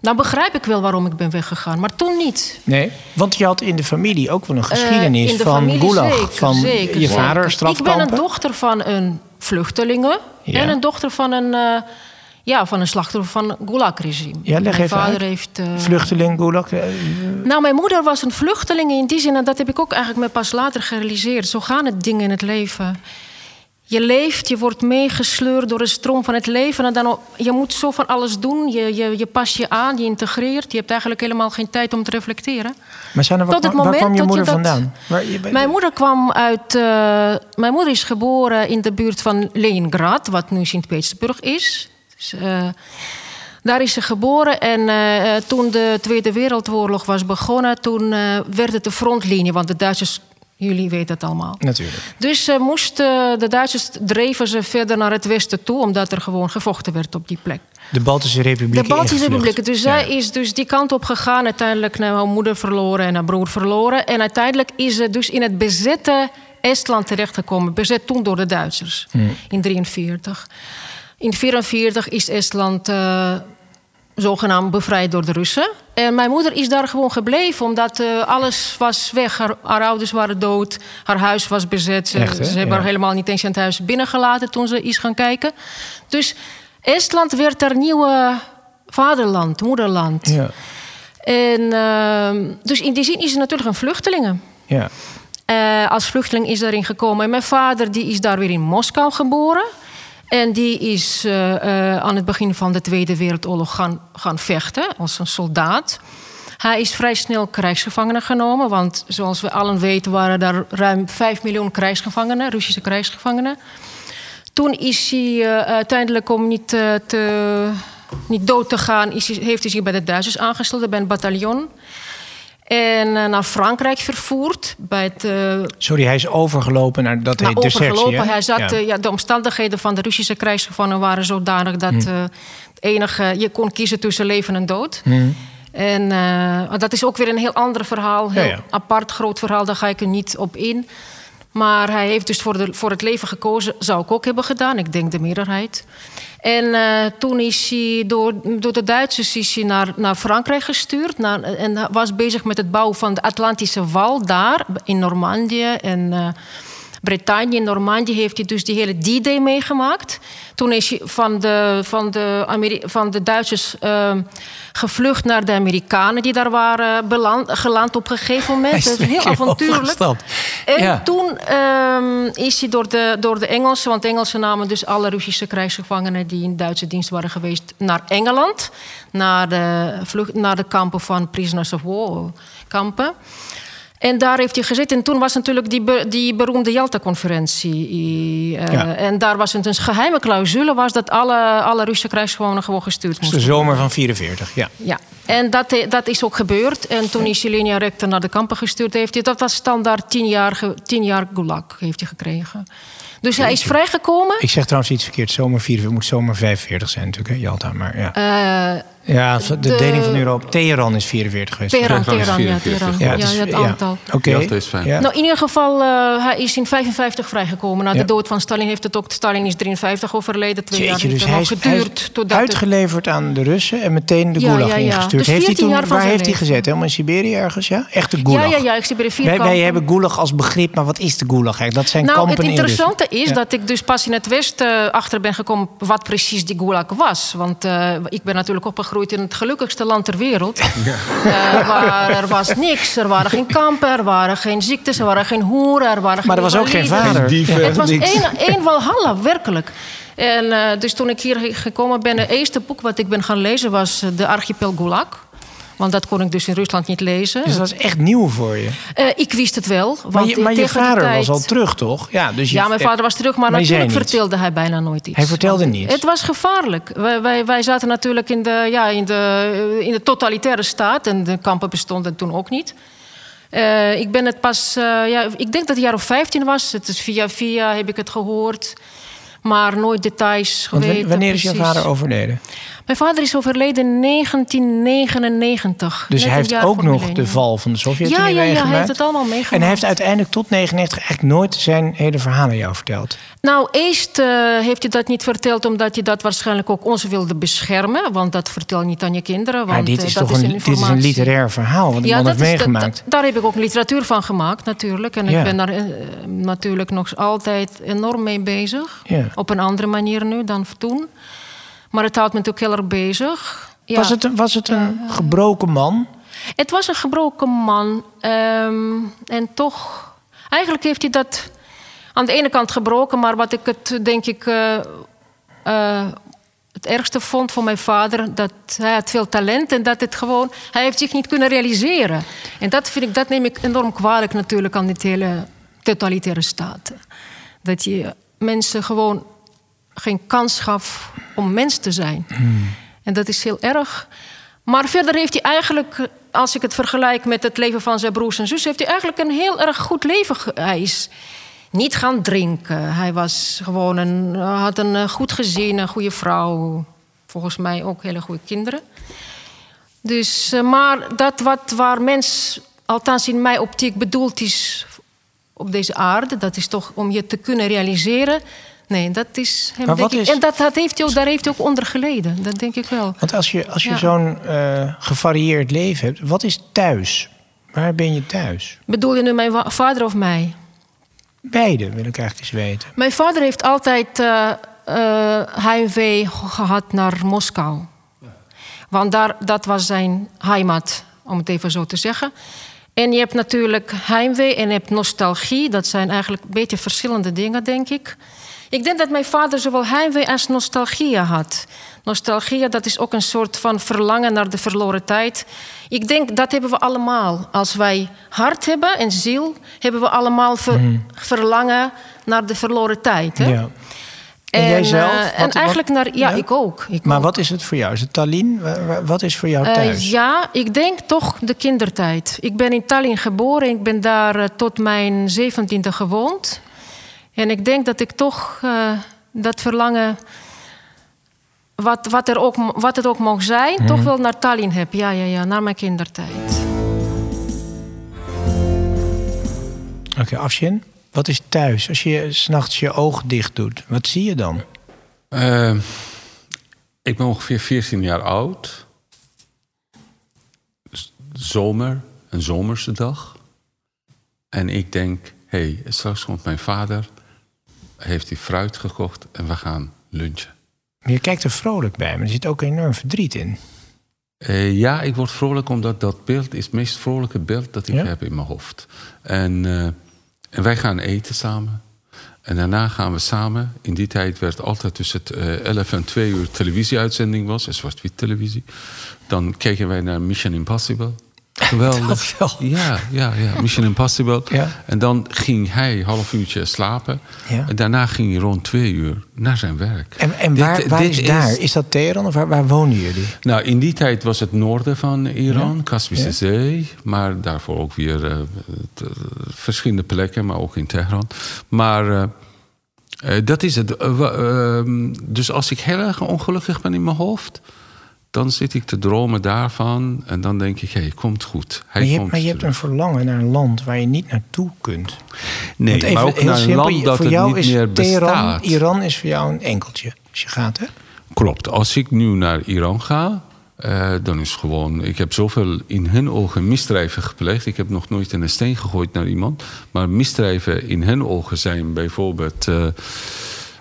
Dan begrijp ik wel waarom ik ben weggegaan. Maar toen niet. Nee, want je had in de familie ook wel een Eh, geschiedenis van Gulag. zeker, van zeker, je vader, strafkampen. Ik ben een dochter van een vluchtelingen Ja. en een dochter van een, eh, ja, van een slachtoffer van Gulag-regime. Ja, leg mijn even vader uit. heeft. eh, Vluchteling, Gulag. nou, mijn moeder was een vluchteling in die zin, en dat heb ik ook eigenlijk me pas later gerealiseerd. Zo gaan het dingen in het leven. Je leeft, je wordt meegesleurd door de stroom van het leven. En dan, je moet zo van alles doen. Je, je, je past je aan, je integreert. Je hebt eigenlijk helemaal geen tijd om te reflecteren. Maar Sanne, waar, Tot het waar moment kwam je moeder dat- vandaan? Waar, je, Mijn moeder kwam uit. eh, mijn moeder is geboren in de buurt van Leningrad, wat nu Sint-Petersburg is. Dus, eh, daar is ze geboren en eh, toen de Tweede Wereldoorlog was begonnen, toen werd het de frontlinie, want de Duitsers, jullie weten het allemaal. Natuurlijk. Dus ze moesten, de Duitsers dreven ze verder naar het westen toe, omdat er gewoon gevochten werd op die plek. De Baltische Republiek. De Baltische Republiek. Dus zij is dus die kant op gegaan. Uiteindelijk naar haar moeder verloren en haar broer verloren. En uiteindelijk is ze dus in het bezette Estland terechtgekomen. Bezet toen door de Duitsers in 1943. In 1944 is Estland eh, zogenaamd bevrijd door de Russen. En mijn moeder is daar gewoon gebleven, omdat eh, alles was weg. Haar, haar ouders waren dood, haar huis was bezet. Ze, Echt, hè? ze hebben Ja. haar helemaal niet eens aan het huis binnengelaten toen ze is gaan kijken. Dus Estland werd haar nieuwe vaderland, moederland. Ja, En, ehm, dus in die zin is ze natuurlijk een vluchtelinge. ja. Eh, als vluchteling is daarin gekomen. En mijn vader die is daar weer in Moskou geboren. En die is eh, eh, aan het begin van de Tweede Wereldoorlog gaan, gaan vechten als een soldaat. Hij is vrij snel krijgsgevangenen genomen. Want zoals we allen weten waren daar ruim 5 miljoen krijgsgevangenen, Russische krijgsgevangenen. Toen is hij eh, uiteindelijk om niet, te, niet dood te gaan, is heeft hij zich bij de Duitsers aangesloten, bij een bataljon. En eh, naar Frankrijk vervoerd. Bij het, eh, Sorry, hij is overgelopen naar dat heet overgelopen. Hij zat, Ja. eh, ja, de omstandigheden van de Russische krijgsgevangenen waren zodanig dat Hm. eh, het enige, je kon kiezen tussen leven en dood. Hm. En dat is ook weer een heel ander verhaal, heel ja. apart groot verhaal, daar ga ik er niet op in. Maar hij heeft dus voor, de, voor het leven gekozen, zou ik ook hebben gedaan, ik denk de meerderheid. En eh, toen is hij door, door de Duitsers is hij naar, naar Frankrijk gestuurd. Naar, en was bezig met het bouwen van de Atlantische Wal daar in Normandië. En Bretagne, Normandië heeft hij dus die hele D-Day meegemaakt. Toen is hij van de, van de, Ameri- van de Duitsers eh, gevlucht naar de Amerikanen die daar waren beland, geland op een gegeven (laughs) moment. Dat is heel avontuurlijk. En Ja. toen ehm, is hij door de, door de Engelsen, want de Engelsen namen dus alle Russische krijgsgevangenen die in Duitse dienst waren geweest naar Engeland, naar de, vlucht, naar de kampen van prisoners of war kampen. En daar heeft hij gezeten. En toen was natuurlijk die, die beroemde Jalta-conferentie. eh, Ja. En daar was het een geheime clausule... was dat alle, alle Russische krijgsgevangenen gewoon gestuurd moesten de zomer van 44, ja. ja, en dat, eh, dat is ook gebeurd. En toen is Jelenia Rector naar de kampen gestuurd. Heeft hij, dat was standaard tien jaar, tien jaar gulag heeft hij gekregen. Dus hij is vrijgekomen. Ik zeg trouwens iets verkeerd. Zomer 44 moet zomer 45 zijn natuurlijk, hè, Jalta. Maar ja. Eh, ja, de, de- deling van Europa. Teheran is 44 geweest. Teheran, Teheran is Teheran, ja, 44. Teheran. Ja, Ja, het is- het ja. aantal. Oké. Jalta is fijn. Ja. Nou, in ieder geval, eh, hij is in 55 vrijgekomen. Na Ja. de dood van Stalin heeft het ook... Stalin is 53 overleden. Twee Jeetje, jaar heeft dus het hij is, hij geduurd. is totdat het- uitgeleverd aan de Russen en meteen de Ja, gulag ja, ja. ingestuurd. Dus heeft hij 14 toen, jaar van waar heeft hij gezet? Helemaal in Siberië ergens, ja? Echte ja, gulag. ja, ja, ik zie bij de vier wij, hebben gulag als begrip, maar wat is de gulag eigenlijk? Dat zijn Nou, kampen het in interessante is Ja. dat ik dus pas in het Westen achter ben gekomen wat precies die gulag was. Want eh, ik ben natuurlijk opgegroeid in het gelukkigste land ter wereld. Eh, waar er was niks. Er waren geen kampen, er waren geen ziektes, er waren geen hoeren, er waren Maar er geen was ook geen vader. dieven. Ja. Het was één, één walhalla, werkelijk. En eh, dus toen ik hier gekomen ben, het eerste boek wat ik ben gaan lezen was eh, De Archipel Gulag. Want dat kon ik dus in Rusland niet lezen. Dus dat is echt nieuw voor je. Eh, ik wist het wel. Want Maar je, maar je vader tijd- was al terug, toch? Ja, dus je, ja, mijn vader was terug, maar, natuurlijk vertelde hij bijna nooit iets. Hij vertelde niets. Het was gevaarlijk. Wij, wij, wij zaten natuurlijk in de, ja, in, de, in de totalitaire staat en de kampen bestonden toen ook niet. Eh, ik ben het pas, eh, ja, ik denk dat het jaar of 15 was. Het is via via heb ik het gehoord, maar nooit details geweten. wanneer is je vader overleden? Mijn vader is overleden in 1999. Dus hij een heeft ook nog de val van de Ja, Sovjet-Unie ja, ja, hij meegemaakt. heeft het allemaal meegemaakt. En hij heeft uiteindelijk tot 99 eigenlijk nooit zijn hele verhaal aan jou verteld. Nou, eerst eh, heeft hij dat niet verteld omdat hij dat waarschijnlijk ook ons wilde beschermen. Want dat vertel je niet aan je kinderen. Want Maar dit eh, is toch een, dit is een informatie. literair verhaal wat man dat heeft is- meegemaakt. dat- daar heb ik ook literatuur van gemaakt, natuurlijk. En Ja. ik ben daar eh, natuurlijk nog altijd enorm mee bezig. Ja. Op een andere manier nu dan toen. Maar het houdt me natuurlijk heel erg bezig. Ja. Was het, een- was het een gebroken man? Het was een gebroken man. ehm, en toch, eigenlijk heeft hij dat aan de ene kant gebroken, maar wat ik het denk ik eh, eh, het ergste vond voor mijn vader, dat hij had veel talent en dat het gewoon, hij heeft zich niet kunnen realiseren. En dat vind ik, dat neem ik enorm kwalijk natuurlijk aan dit hele totalitaire staten. Dat je mensen gewoon geen kans gaf om mens te zijn. En dat is heel erg. Maar verder heeft hij eigenlijk, als ik het vergelijk met het leven van zijn broers en zus, heeft hij eigenlijk een heel erg goed leven. Hij is niet gaan drinken. Hij was gewoon een, had een eh, goed gezin, een goede vrouw. Volgens mij ook hele goede kinderen. Dus, eh, maar dat wat waar mens, althans in mijn optiek, bedoeld is op deze aarde, dat is toch om je te kunnen realiseren. Nee, dat is hem. Denk wat ik- is- En dat, dat heeft hij ook, daar heeft hij ook onder geleden. Dat denk ik wel. Want als je, als je Ja. zo'n eh, gevarieerd leven hebt, wat is thuis? Waar ben je thuis? Bedoel je nu mijn vader of mij? Beide wil ik eigenlijk eens weten. Mijn vader heeft altijd eh eh, heimwee ge- gehad naar Moskou. Want daar, dat was zijn heimat, om het even zo te zeggen. En je hebt natuurlijk heimwee en je hebt nostalgie. Dat zijn eigenlijk een beetje verschillende dingen, denk ik. Ik denk dat mijn vader zowel heimwee als nostalgie had. Nostalgie, dat is ook een soort van verlangen naar de verloren tijd. Ik denk dat hebben we allemaal. Als wij hart hebben en ziel, hebben we allemaal ver- verlangen naar de verloren tijd. Hè? Ja. En jij zelf? eh, Wat- en wat- eigenlijk naar. Ja, Ja? ik ook. Ik Maar ook. wat is het voor jou? Is het Tallinn? Wa- wa- Wat is voor jou Eh, thuis? ja, ik denk toch de kindertijd. Ik ben in Tallinn geboren. Ik ben daar eh, tot mijn zeventiende gewoond. En ik denk dat ik toch eh, dat verlangen, wat, wat, er ook, wat het ook mag zijn, Mhm. toch wel naar Tallinn heb. Ja, ja, ja, naar mijn kindertijd. Oké, Afshin. Wat is thuis? Als je s'nachts je ogen dicht doet, wat zie je dan? Eh, ik ben ongeveer 14 jaar oud. Zomer, een zomerse dag. En ik denk, hé, hey, straks komt mijn vader. Heeft hij fruit gekocht en we gaan lunchen. Je kijkt er vrolijk bij, maar er zit ook enorm verdriet in. Eh, ja, ik word vrolijk omdat dat beeld is het meest vrolijke beeld dat ik Ja? heb in mijn hoofd. En, eh, en wij gaan eten samen. En daarna gaan we samen. In die tijd werd altijd tussen het eh, 11 en 2 uur televisieuitzending was, een zwart-wit televisie. Dan keken wij naar Mission Impossible. Geweldig. (laughs) Dat wel. Ja, ja, ja, Mission Impossible. Ja. En dan ging hij een half uurtje slapen. Ja. En daarna ging hij rond twee uur naar zijn werk. En, en Dit- waar, waar dit is daar? Is dat Teheran of waar, waar wonen jullie? nou, in die tijd was het noorden van Iran, Ja. Kaspische. Zee. Maar daarvoor ook weer eh, t- verschillende plekken, maar ook in Teheran. Maar eh, eh, dat is het. Eh, ehm, dus als ik heel erg ongelukkig ben in mijn hoofd... dan zit ik te dromen daarvan. En dan denk ik, hé, hey, komt goed. Hij Maar je, hebt, komt maar je hebt een verlangen naar een land waar je niet naartoe kunt. Nee, even maar ook naar een simpel, land dat voor het jou niet is meer Teheran, bestaat. Iran is voor jou een enkeltje. Als je gaat, hè? Klopt. Als ik nu naar Iran ga, eh, dan is gewoon. Ik heb zoveel in hun ogen misdrijven gepleegd. Ik heb nog nooit een steen gegooid naar iemand. Maar misdrijven in hun ogen zijn bijvoorbeeld. eh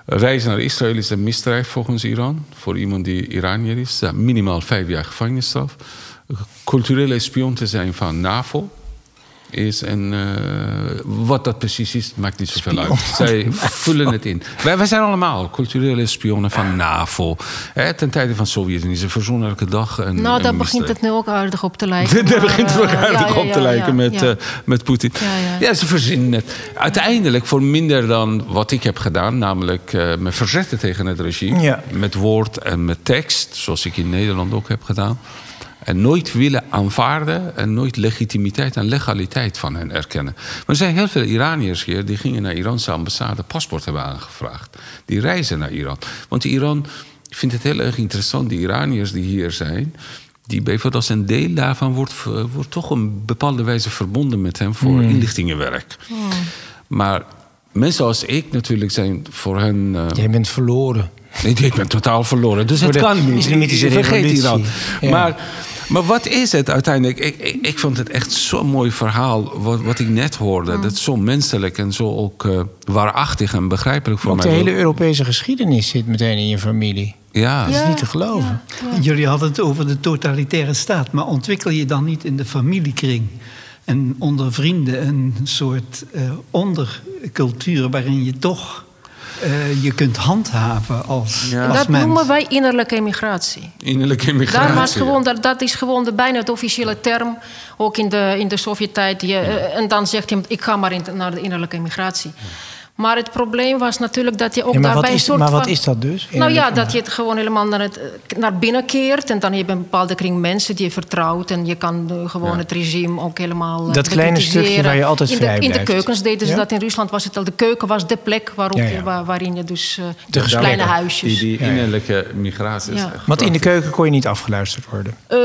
reizen naar Israël is een misdrijf volgens Iran. Voor iemand die Iranier is. Minimaal vijf jaar gevangenisstraf. Culturele spion te zijn van NAVO. Is een, eh, wat dat precies is, maakt niet zoveel uit. Zij vullen het in. Wij, wij zijn allemaal culturele spionnen van NAVO. Hè, ten tijde van Sovjet-Unie is een verzoenlijke dag. En, Nou, en daar begint het nu ook aardig op te lijken. (laughs) Daar begint het ook eh, aardig ja, ja, op te lijken met, eh, met Poetin. Ja, ja. ze verzinnen het. Uiteindelijk voor minder dan wat ik heb gedaan, namelijk eh, me verzetten tegen het regime. Met woord en met tekst, zoals ik in Nederland ook heb gedaan. En nooit willen aanvaarden en nooit legitimiteit en legaliteit van hen erkennen. Maar er zijn heel veel Iraniërs hier die gingen naar Iranse ambassade paspoort hebben aangevraagd. Die reizen naar Iran. Want Iran vindt het heel erg interessant, die Iraniërs die hier zijn. Die bijvoorbeeld als een deel daarvan wordt, wordt toch op een bepaalde wijze verbonden met hem voor inlichtingenwerk. Maar mensen als ik natuurlijk zijn voor hen. eh, Jij bent verloren. Nee, ik ben totaal verloren. Dus het kan niet. islamitische Vergeet. Iran. Ja. Maar, maar wat is het uiteindelijk? Ik, ik, ik vond het echt zo'n mooi verhaal. Wat, wat ik net hoorde. Dat is zo menselijk en zo ook eh, waarachtig en begrijpelijk voor Ook de mij. hele Europese geschiedenis zit meteen in je familie. Ja. Dat is niet te geloven. En Jullie hadden het over de totalitaire staat, maar ontwikkel je dan niet in de familiekring en onder vrienden een soort eh, ondercultuur waarin je toch eh, je kunt handhaven als, Ja. als dat mens. noemen wij innerlijke immigratie. Innerlijke Daar was gewoon, dat, dat is gewoon de, bijna de officiële term, ook in de, in de Sovjet-tijd. Je, eh, En dan zegt iemand, ik ga maar in, naar de innerlijke immigratie. Maar het probleem was natuurlijk dat je ook Ja, daarbij een is, soort maar wat van... is dat dus? Nou ja, dat je het gewoon helemaal naar, het, eh, naar binnen keert. En dan heb je een bepaalde kring mensen die je vertrouwt. En je kan eh, gewoon het regime ook helemaal eh, Dat kleine stukje waar je altijd in de, vrij In de blijft. keukens deden ze Ja? dat. In Rusland was het al... De keuken was de plek waarop Ja, ja. Je, waar- waarin je dus... eh, De gesprekken. kleine huisjes... Die, die innerlijke migratie is Want in de keuken kon je niet afgeluisterd worden. Eh,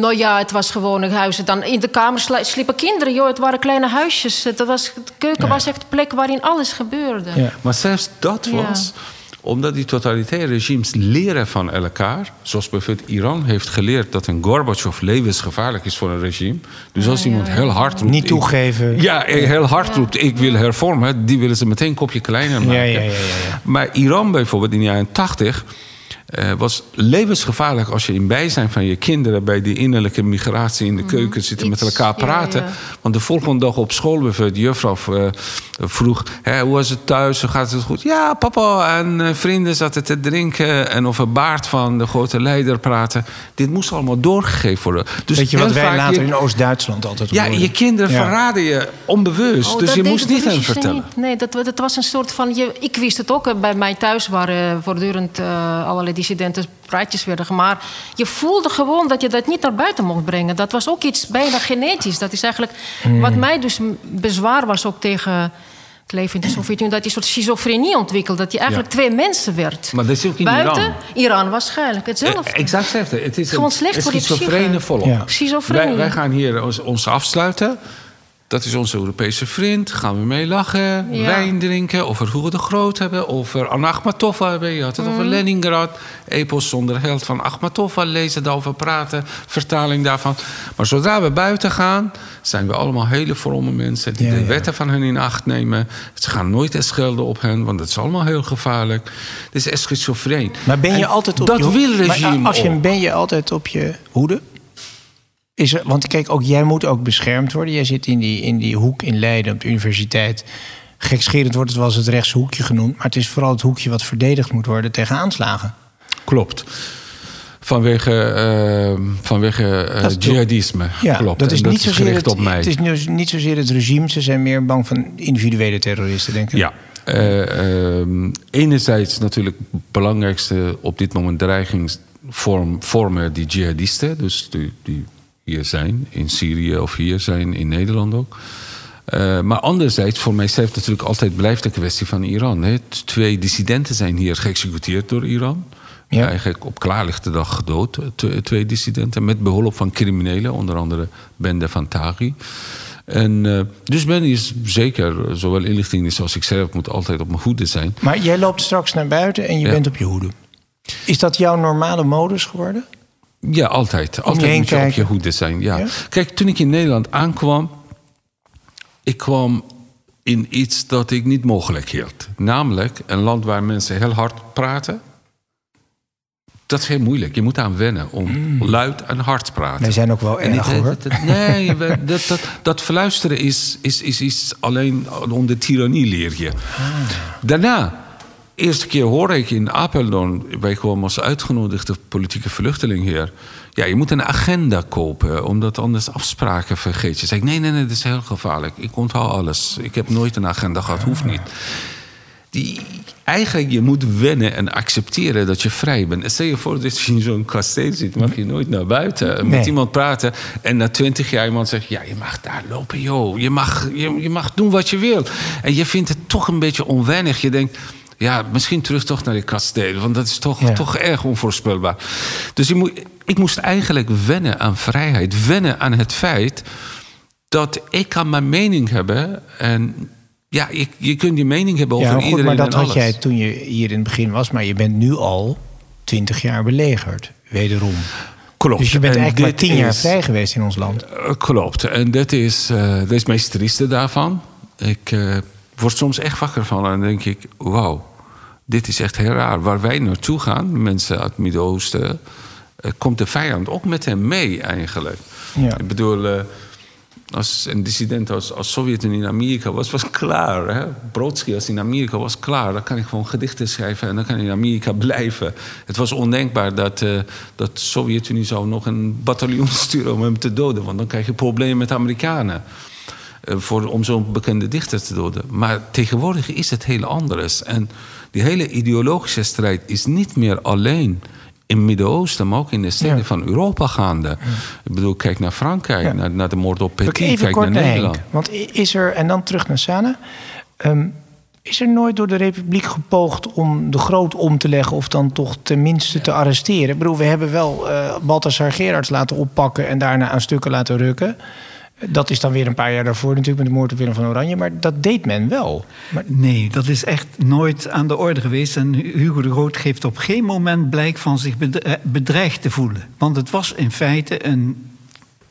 nou ja, het was gewoon een huis. Dan in de kamer sli- sliepen kinderen, joh. Het waren kleine huisjes. Het was, de keuken was echt de plek waarin alles gebeurde. Ja. Maar zelfs dat Ja. was omdat die totalitaire regimes leren van elkaar. Zoals bijvoorbeeld Iran heeft geleerd dat een Gorbachev levensgevaarlijk is voor een regime. Dus als iemand heel hard roept... Niet ik- toegeven. Ja, heel hard roept, ik wil hervormen. Die willen ze meteen een kopje kleiner maken. Ja, ja, ja, ja, ja. Maar Iran bijvoorbeeld in de jaren 80 eh, was levensgevaarlijk als je in bijzijn van je kinderen bij die innerlijke migratie in de keuken zitten met Mhm. Iets, elkaar praten. ja. Want de volgende dag op school bijvoorbeeld, de juffrouw eh, vroeg: hè, hoe was het thuis? Hoe gaat het goed? Ja, papa en eh, vrienden zaten te drinken en over Baart van de grote leider praten. Dit moest allemaal doorgegeven worden. Dus Weet je wat wij vaak later je- in Oost-Duitsland altijd Ja, je kinderen Ja. verraden je onbewust. Oh, dus je moest niet hen vertellen. niet. Nee, dat, dat was een soort van... Je, ik wist het ook, bij mij thuis waren voortdurend eh, allerlei dissidenten praatjes werden gemaakt. Maar je voelde gewoon dat je dat niet naar buiten mocht brengen. Dat was ook iets bijna genetisch. Dat is eigenlijk Hmm. wat mij dus bezwaar was ook tegen het leven in de Sovjet-Unie. Dat je een soort schizofrenie ontwikkelde. Dat je eigenlijk Ja. twee mensen werd. Maar dat is ook in Buiten, Iran. Iran waarschijnlijk hetzelfde. Eh, Exact hetzelfde. Het is Gewoon een, slecht een voor je schizofrene psyche. volk. Ja. Schizofrenie. Wij, wij gaan hier ons, ons afsluiten. Dat is onze Europese vriend. Gaan we mee lachen, Ja. wijn drinken, over Hugo de Groot hebben, over Anna Akhmatova hebben. Je had het Mhm. over Leningrad. Epos zonder held van Akhmatova lezen, daarover praten, vertaling daarvan. Maar zodra we buiten gaan, zijn we allemaal hele vrome mensen die Ja, de ja. wetten van hen in acht nemen. Ze gaan nooit eens schelden op hen, want dat is allemaal heel gevaarlijk. Dit is echt schizofreen. Maar ben je En altijd op dat je hoede? wil regime Maar als je, ben je altijd op je hoede? Is er, want kijk, ook jij moet ook beschermd worden. Jij zit in die, in die hoek in Leiden op de universiteit. Gekscherend wordt het wel eens het rechtse hoekje genoemd. Maar het is vooral het hoekje wat verdedigd moet worden tegen aanslagen. Klopt. Vanwege, eh, vanwege eh, jihadisme. Ja, Klopt. dat is niet zozeer het, op mij. Het is nu- niet zozeer het regime. Ze zijn meer bang van individuele terroristen, denk ik. Ja. Eh, ehm, enerzijds natuurlijk het belangrijkste op dit moment dreigingsvorm vormen die jihadisten. Dus die, die hier zijn, in Syrië of hier zijn, in Nederland ook. Eh, maar anderzijds, voor mijzelf natuurlijk altijd blijft de kwestie van Iran. Hè. Twee dissidenten zijn hier geëxecuteerd door Iran. Ja. Eigenlijk op klaarlichte dag gedood, eh, twee, dissidenten. Met behulp van criminelen, onder andere Bende van Taghi. En, eh, dus ben is zeker, zowel inlichting als ik zelf, moet altijd op mijn hoede zijn. Maar jij loopt straks naar buiten en je Ja. bent op je hoede. Is dat jouw normale modus geworden? Ja, altijd. Altijd moet je op je hoede zijn. Ja. Ja? Kijk, toen ik in Nederland aankwam, ik kwam in iets dat ik niet mogelijk hield. Namelijk een land waar mensen heel hard praten. Dat is heel moeilijk. Je moet aan wennen om luid en hard te praten. Wij zijn ook wel erg hoor. dat- dat- Nee, (laughs) dat, dat, dat verluisteren is, is, is, is alleen onder tirannie leer je. Daarna, eerste keer hoorde ik in Apeldoorn... wij kwamen als uitgenodigde politieke vluchteling hier... ja, je moet een agenda kopen, omdat anders afspraken vergeet je. Zeg ik, nee, nee, nee, dat is heel gevaarlijk. Ik onthoud alles. Ik heb nooit een agenda gehad, hoeft niet. Die, eigenlijk, je moet wennen en accepteren dat je vrij bent. En stel je voor dat je in zo'n kasteel zit, mag je nooit naar buiten en Nee. met iemand praten. En na twintig jaar iemand zegt, ja, je mag daar lopen, joh. Je mag, je, je mag doen wat je wil. En je vindt het toch een beetje onwennig. Je denkt, ja, misschien terug toch naar die kasteel. Want dat is toch, Ja. toch erg onvoorspelbaar. Dus moet, ik moest eigenlijk wennen aan vrijheid. Wennen aan het feit dat ik kan mijn mening hebben. En ja, je, je kunt je mening hebben over Ja, goed, iedereen maar dat had alles. jij toen je hier in het begin was. Maar je bent nu al twintig jaar belegerd, wederom. Klopt. Dus je bent En eigenlijk maar tien jaar is- vrij geweest in ons land. Eh, klopt. En dat is, eh dat is het meest trieste daarvan. Ik eh, word soms echt wakker van en denk ik... wauw, dit is echt heel raar. Waar wij naartoe gaan, mensen uit het Midden-Oosten... eh, komt de vijand ook met hem mee eigenlijk. Ja. Ik bedoel, eh, als een dissident als, als Sovjet-Unie in Amerika was, was klaar. Hè? Brodsky als in Amerika was klaar. Dan kan ik gewoon gedichten schrijven en dan kan ik in Amerika (laughs) blijven. Het was ondenkbaar dat, uh, dat de Sovjet-Unie zou nog een bataljon (laughs) sturen om hem te doden. Want dan krijg je problemen met de Amerikanen. Uh, voor, om zo'n bekende dichter te doden. Maar tegenwoordig is het heel anders. En die hele ideologische strijd is niet meer alleen in het Midden-Oosten, maar ook in de steden van Europa gaande. Ik bedoel, kijk naar Frankrijk, naar, naar, de moord op Petit, kijk naar Nederland. Henk, want is er, en dan terug naar Sana... Um, is er nooit door de Republiek gepoogd om de groot om te leggen... of dan toch tenminste te arresteren? Ik bedoel, we hebben wel uh, Balthasar Gerards laten oppakken... en daarna aan stukken laten rukken... Dat is dan weer een paar jaar daarvoor natuurlijk met de moord op Willem van Oranje. Maar dat deed men wel. Maar... Nee, dat is echt nooit aan de orde geweest. En Hugo de Groot geeft op geen moment blijk van zich bedreigd te voelen. Want het was in feite een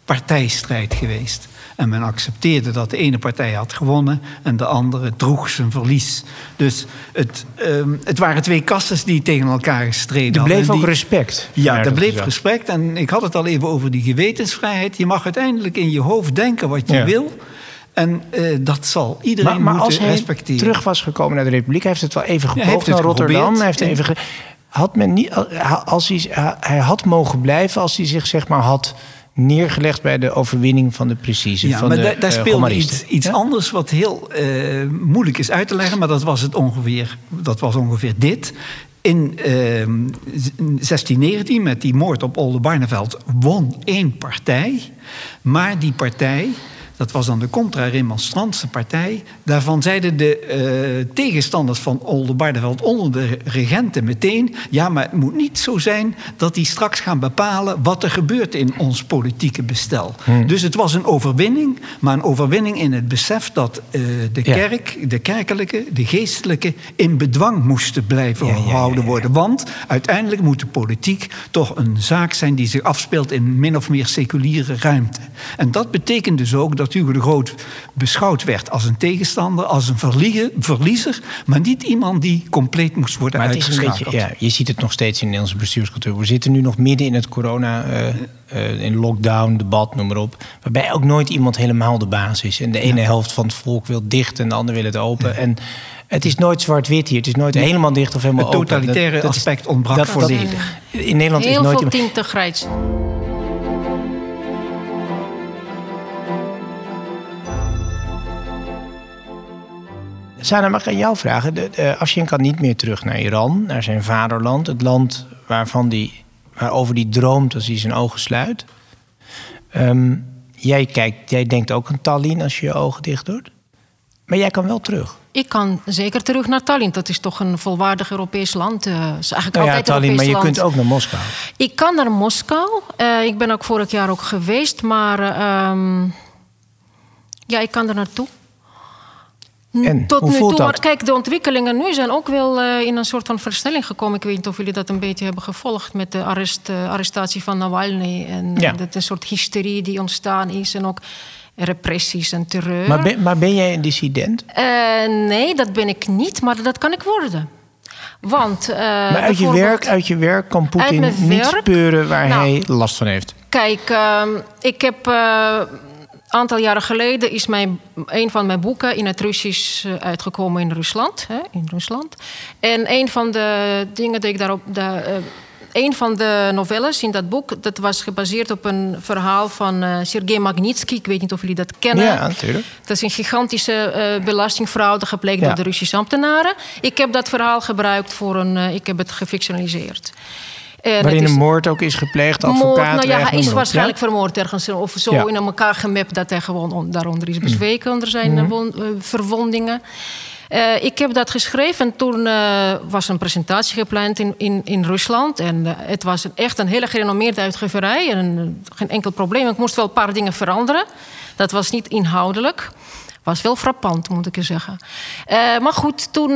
partijstrijd geweest. En men accepteerde dat de ene partij had gewonnen en de andere droeg zijn verlies. Dus het, um, het waren twee kassen die tegen elkaar gestreden hadden. Er bleef ook respect. Ja, er bleef respect. En ik had het al even over die gewetensvrijheid. Je mag uiteindelijk in je hoofd denken wat je ja. wil. En uh, dat zal iedereen maar, maar moeten als hij respecteren. terug was gekomen naar de Republiek, hij heeft het wel even gepoogd naar Rotterdam. Hij heeft even ge... had men niet, als hij, hij had mogen blijven als hij zich zeg maar had neergelegd bij de overwinning van de precisie. Ja, van maar de, daar, daar uh, speelde iets, iets ja? anders wat heel uh, moeilijk is uit te leggen, maar dat was het ongeveer, dat was ongeveer dit. In uh, 1619, met die moord op Oldenbarneveld, won één partij. Maar die partij, dat was dan de contra-remonstrantse partij. Daarvan zeiden de uh, tegenstanders van Oldenbarneveld onder de regenten meteen... ja, maar het moet niet zo zijn dat die straks gaan bepalen... wat er gebeurt in ons politieke bestel. Hmm. Dus het was een overwinning, maar een overwinning in het besef... dat uh, de kerk, ja. de kerkelijke, de geestelijke... in bedwang moesten blijven ja, gehouden ja, worden. Want uiteindelijk moet de politiek toch een zaak zijn... die zich afspeelt in min of meer seculiere ruimte. En dat betekent dus ook dat Hugo de Groot beschouwd werd als een tegenstander, als een verlieger, verliezer, maar niet iemand die compleet moest worden maar het is een beetje, ja, Je ziet het nog steeds in de Nederlandse bestuurscultuur. We zitten nu nog midden in het corona, uh, uh, in lockdown, debat, noem maar op. Waarbij ook nooit iemand helemaal de baas is. En de ene ja. helft van het volk wil dicht en de andere wil het open. Ja. En het is nooit zwart-wit hier. Het is nooit helemaal dicht of helemaal open. Het totalitaire open. Dat, aspect ontbrak dat, volledig. In Nederland Heel is nooit... veel tintegrijs. Sana, mag ik aan jou vragen? De, de, Afshin kan niet meer terug naar Iran, naar zijn vaderland. Het land waarvan die, waarover hij droomt als hij zijn ogen sluit. Um, jij, kijkt, jij denkt ook aan Tallinn als je je ogen dicht doet. Maar jij kan wel terug. Ik kan zeker terug naar Tallinn. Dat is toch een volwaardig Europees land. Uh, is eigenlijk nou ja, altijd Tallinn, Europees maar je land. kunt ook naar Moskou. Ik kan naar Moskou. Uh, ik ben ook vorig jaar ook geweest. Maar uh, um, ja, ik kan er naartoe. En, Tot nu toe, dat? maar kijk, de ontwikkelingen nu zijn ook wel uh, in een soort van versnelling gekomen. Ik weet niet of jullie dat een beetje hebben gevolgd met de arrest, uh, arrestatie van Navalny. En ja. dat een soort hysterie die ontstaan is en ook repressies en terreur. Maar ben, maar ben jij een dissident? Uh, nee, dat ben ik niet, maar dat kan ik worden. Want, uh, maar uit je, werk, uit je werk kan Poetin niet speuren waar nou, hij last van heeft. Kijk, uh, ik heb een aantal jaren geleden is mijn, een van mijn boeken in het Russisch uitgekomen in Rusland. Hè, in Rusland. En een van de dingen die ik daarop. De, uh, een van de novelles in dat boek, dat was gebaseerd op een verhaal van uh, Sergei Magnitsky. Ik weet niet of jullie dat kennen. Ja, natuurlijk. Dat is een gigantische uh, belastingfraude gepleegd ja. door de Russische ambtenaren. Ik heb dat verhaal gebruikt voor een. Ik heb het gefictionaliseerd. En Waarin een moord ook is gepleegd, advocaat... Moord, nou ja, hij is waarschijnlijk ja? vermoord ergens. Of zo ja. in elkaar gemapt dat hij gewoon on, daaronder is bezweken... Mm. onder zijn mm. uh, verwondingen. Uh, ik heb dat geschreven en toen uh, was een presentatie gepland in, in, in Rusland. En uh, het was een, echt een hele gerenommeerde uitgeverij. En geen enkel probleem. Ik moest wel een paar dingen veranderen. Dat was niet inhoudelijk was wel frappant, moet ik je zeggen. Maar goed, toen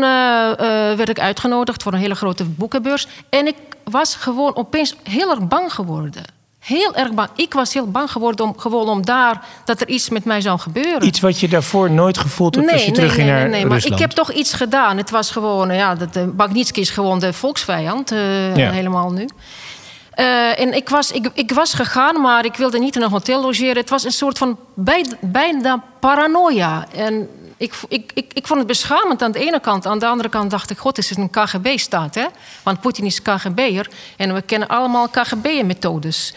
werd ik uitgenodigd voor een hele grote boekenbeurs. En ik was gewoon opeens heel erg bang geworden. Heel erg bang. Ik was heel bang geworden om, gewoon om daar dat er iets met mij zou gebeuren. Iets wat je daarvoor nooit gevoeld hebt nee, als je nee, terug ging nee, naar nee, nee, Rusland. Maar ik heb toch iets gedaan. Het was gewoon, ja, dat, uh, Magnitsky is gewoon de volksvijand, uh, ja. helemaal nu. Eh, en ik was, ik, ik was gegaan, maar ik wilde niet in een hotel logeren. Het was een soort van bij, bijna paranoia. En ik, ik, ik, vond het beschamend aan de ene kant. Aan de andere kant dacht ik, god, is het een KGB-staat, hè? Want Poetin is KGB'er en we kennen allemaal KGB-methodes.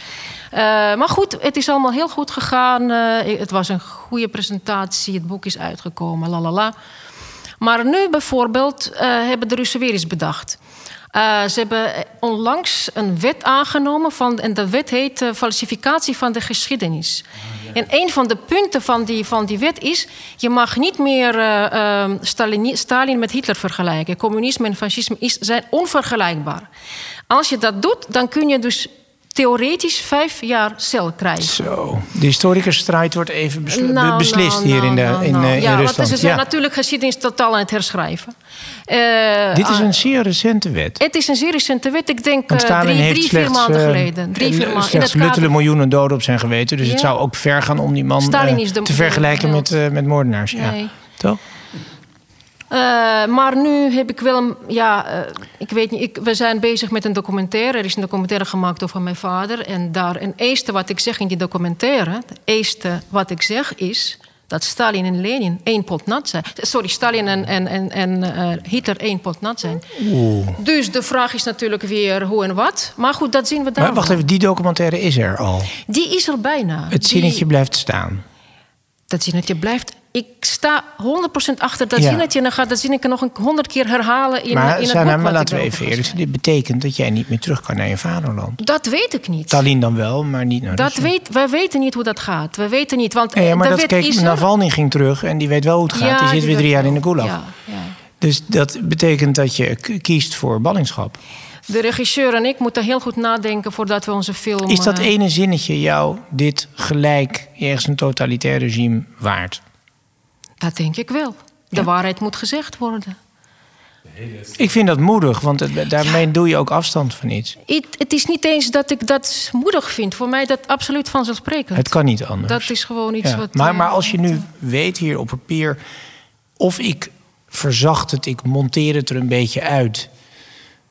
Uh, maar goed, het is allemaal heel goed gegaan. Uh, het was een goede presentatie, het boek is uitgekomen, la la la. Maar nu bijvoorbeeld uh, hebben de Russen weer eens bedacht. Ze hebben onlangs een wet aangenomen van, en de wet heet falsificatie van de geschiedenis. En een van de punten van die, van die wet is: je mag niet meer uh, Stalin, Stalin, met Hitler vergelijken. Communisme en fascisme is, zijn onvergelijkbaar. Als je dat doet, dan kun je dus theoretisch vijf jaar cel krijgen. Zo, de historicusstrijd wordt even besl nou, beslist nou, hier in, de, nou, in, nou. in ja, Rusland. Want ze zijn natuurlijk geschiedenis totaal aan het herschrijven. Uh, Dit is een zeer recente wet. Het is een zeer recente wet. Ik denk uh, drie, drie vier maanden geleden. Drie, vier maanden. Slechts luttele miljoenen doden op zijn geweten. Dus ja. het zou ook ver gaan om die man te vergelijken met, met moordenaars. Nee. Ja. Toch? Uh, maar nu heb ik wel een. Ja, uh, ik weet niet. Ik, we zijn bezig met een documentaire. Er is een documentaire gemaakt over mijn vader. En daar. En het eerste wat ik zeg in die documentaire. Het eerste wat ik zeg is. dat Stalin en Lenin één pot nat zijn. Sorry, Stalin en, en, en, en uh, Hitler één pot nat zijn. Oeh. Dus de vraag is natuurlijk weer hoe en wat. Maar goed, dat zien we dan. Maar wacht even, die documentaire is er al. Die is er bijna. Het zinnetje die, blijft staan. Dat zinnetje blijft ik sta 100% achter dat Ja. zinnetje. En dan gaat dat zinnetje nog een honderd keer herhalen in, maar in het boek. maar laten we even eerlijk zijn. Dit betekent dat jij niet meer terug kan naar je vaderland. Dat weet ik niet. Stalin dan wel, maar niet naar Dat weet, wij weten niet hoe dat gaat. We weten niet, want Ja, maar dat keek, is er. Navalny ging terug en die weet wel hoe het gaat. Ja, die zit weer drie jaar wel. in de gulag. Ja, ja. Dus dat betekent dat je kiest voor ballingschap. De regisseur en ik moeten heel goed nadenken voordat we onze film... Is dat eh, ene zinnetje jou dit gelijk ergens een totalitair regime waard? Dat denk ik wel. De Ja? waarheid moet gezegd worden. Ik vind dat moedig, want het- daarmee doe je ook afstand van iets. Het, het is niet eens dat ik dat moedig vind. Voor mij dat absoluut vanzelfsprekend. Het kan niet anders. Dat is gewoon iets Ja, wat... Maar, eh, maar als je nu weet hier op papier... of ik verzacht het, ik monteer het er een beetje uit...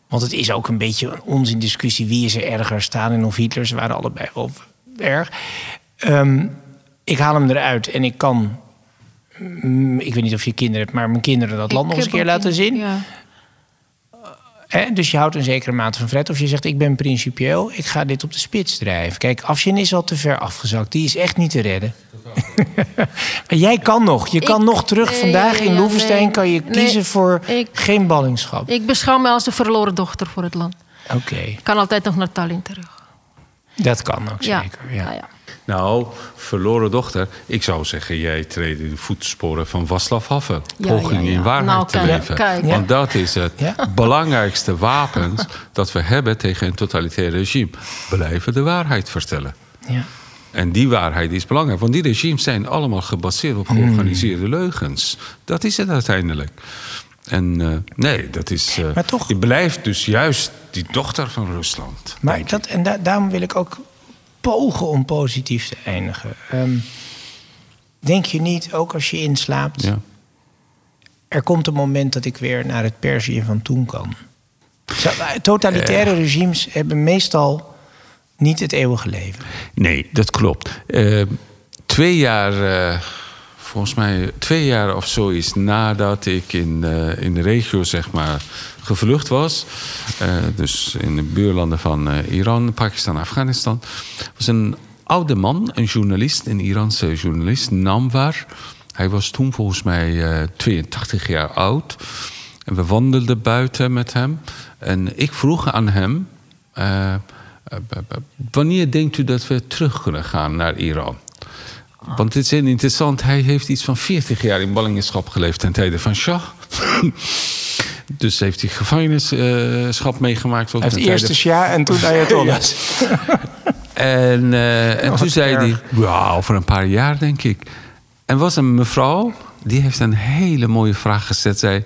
want het is ook een beetje een onzindiscussie... wie is er erger, Stalin of Hitler? Ze waren allebei wel erg. Ehm, ik haal hem eruit en ik kan... mm, ik weet niet of je kinderen hebt... maar mijn kinderen dat land nog eens een keer laten zien. Ja. Hè? Dus je houdt een zekere mate van vrijheid. Of je zegt, ik ben principieel, ik ga dit op de spits drijven. Kijk, Afshin is al te ver afgezakt. Die is echt niet te redden. (laughs) maar jij kan nog. Je kan Ik- nog terug. nee, Vandaag in ja, Loevestein nee. kan je Nee, kiezen voor ik- geen ballingschap. Ik beschouw me als de verloren dochter voor het land. Oké, Ik kan altijd nog naar Tallinn terug. dat kan ook Ja. zeker. Ja. Ja, ja. Nou, verloren dochter. Ik zou zeggen, jij treedt in de voetsporen van Václav Havel. Ja, Poging ja, ja. in waarheid Nou, te kijk, leven. kijk. Want dat is het Ja. belangrijkste wapen dat we hebben tegen een totalitair regime. Blijven de waarheid vertellen. Ja. En die waarheid is belangrijk, want die regimes zijn allemaal gebaseerd op georganiseerde leugens. Dat is het uiteindelijk. En eh, nee, dat is. eh, Maar toch- Je blijft dus juist die dochter van Rusland. Maar dat, en da- daarom wil ik ook pogen om positief te eindigen. Ehm, denk je niet, ook als je inslaapt... Ja. er komt een moment dat ik weer naar het Perzië van toen kan. Zo, Totalitaire regimes hebben meestal niet het eeuwige leven. Nee, dat klopt. Eh, twee jaar, eh, volgens mij twee jaar of zo is nadat ik in, eh, in de regio zeg maar gevlucht was. eh, dus in de buurlanden van eh, Iran, Pakistan, Afghanistan. was een oude man, een journalist, een Iraanse journalist, Namwar. Hij was toen volgens mij eh 82 jaar oud. En we wandelden buiten met hem. En ik vroeg aan hem... wanneer denkt u dat we terug kunnen gaan naar Iran? Want het is heel interessant. Hij heeft iets van 40 jaar in ballingschap geleefd ten tijde van Shah. (laughs) dus heeft hij gevangenschap meegemaakt. Ook Hij ten heeft tijde eerst Shah en toen Ayatollahs. en, eh, en toen zei hij, ja, over een paar jaar denk ik. En was een mevrouw, die heeft een hele mooie vraag gezet. Zij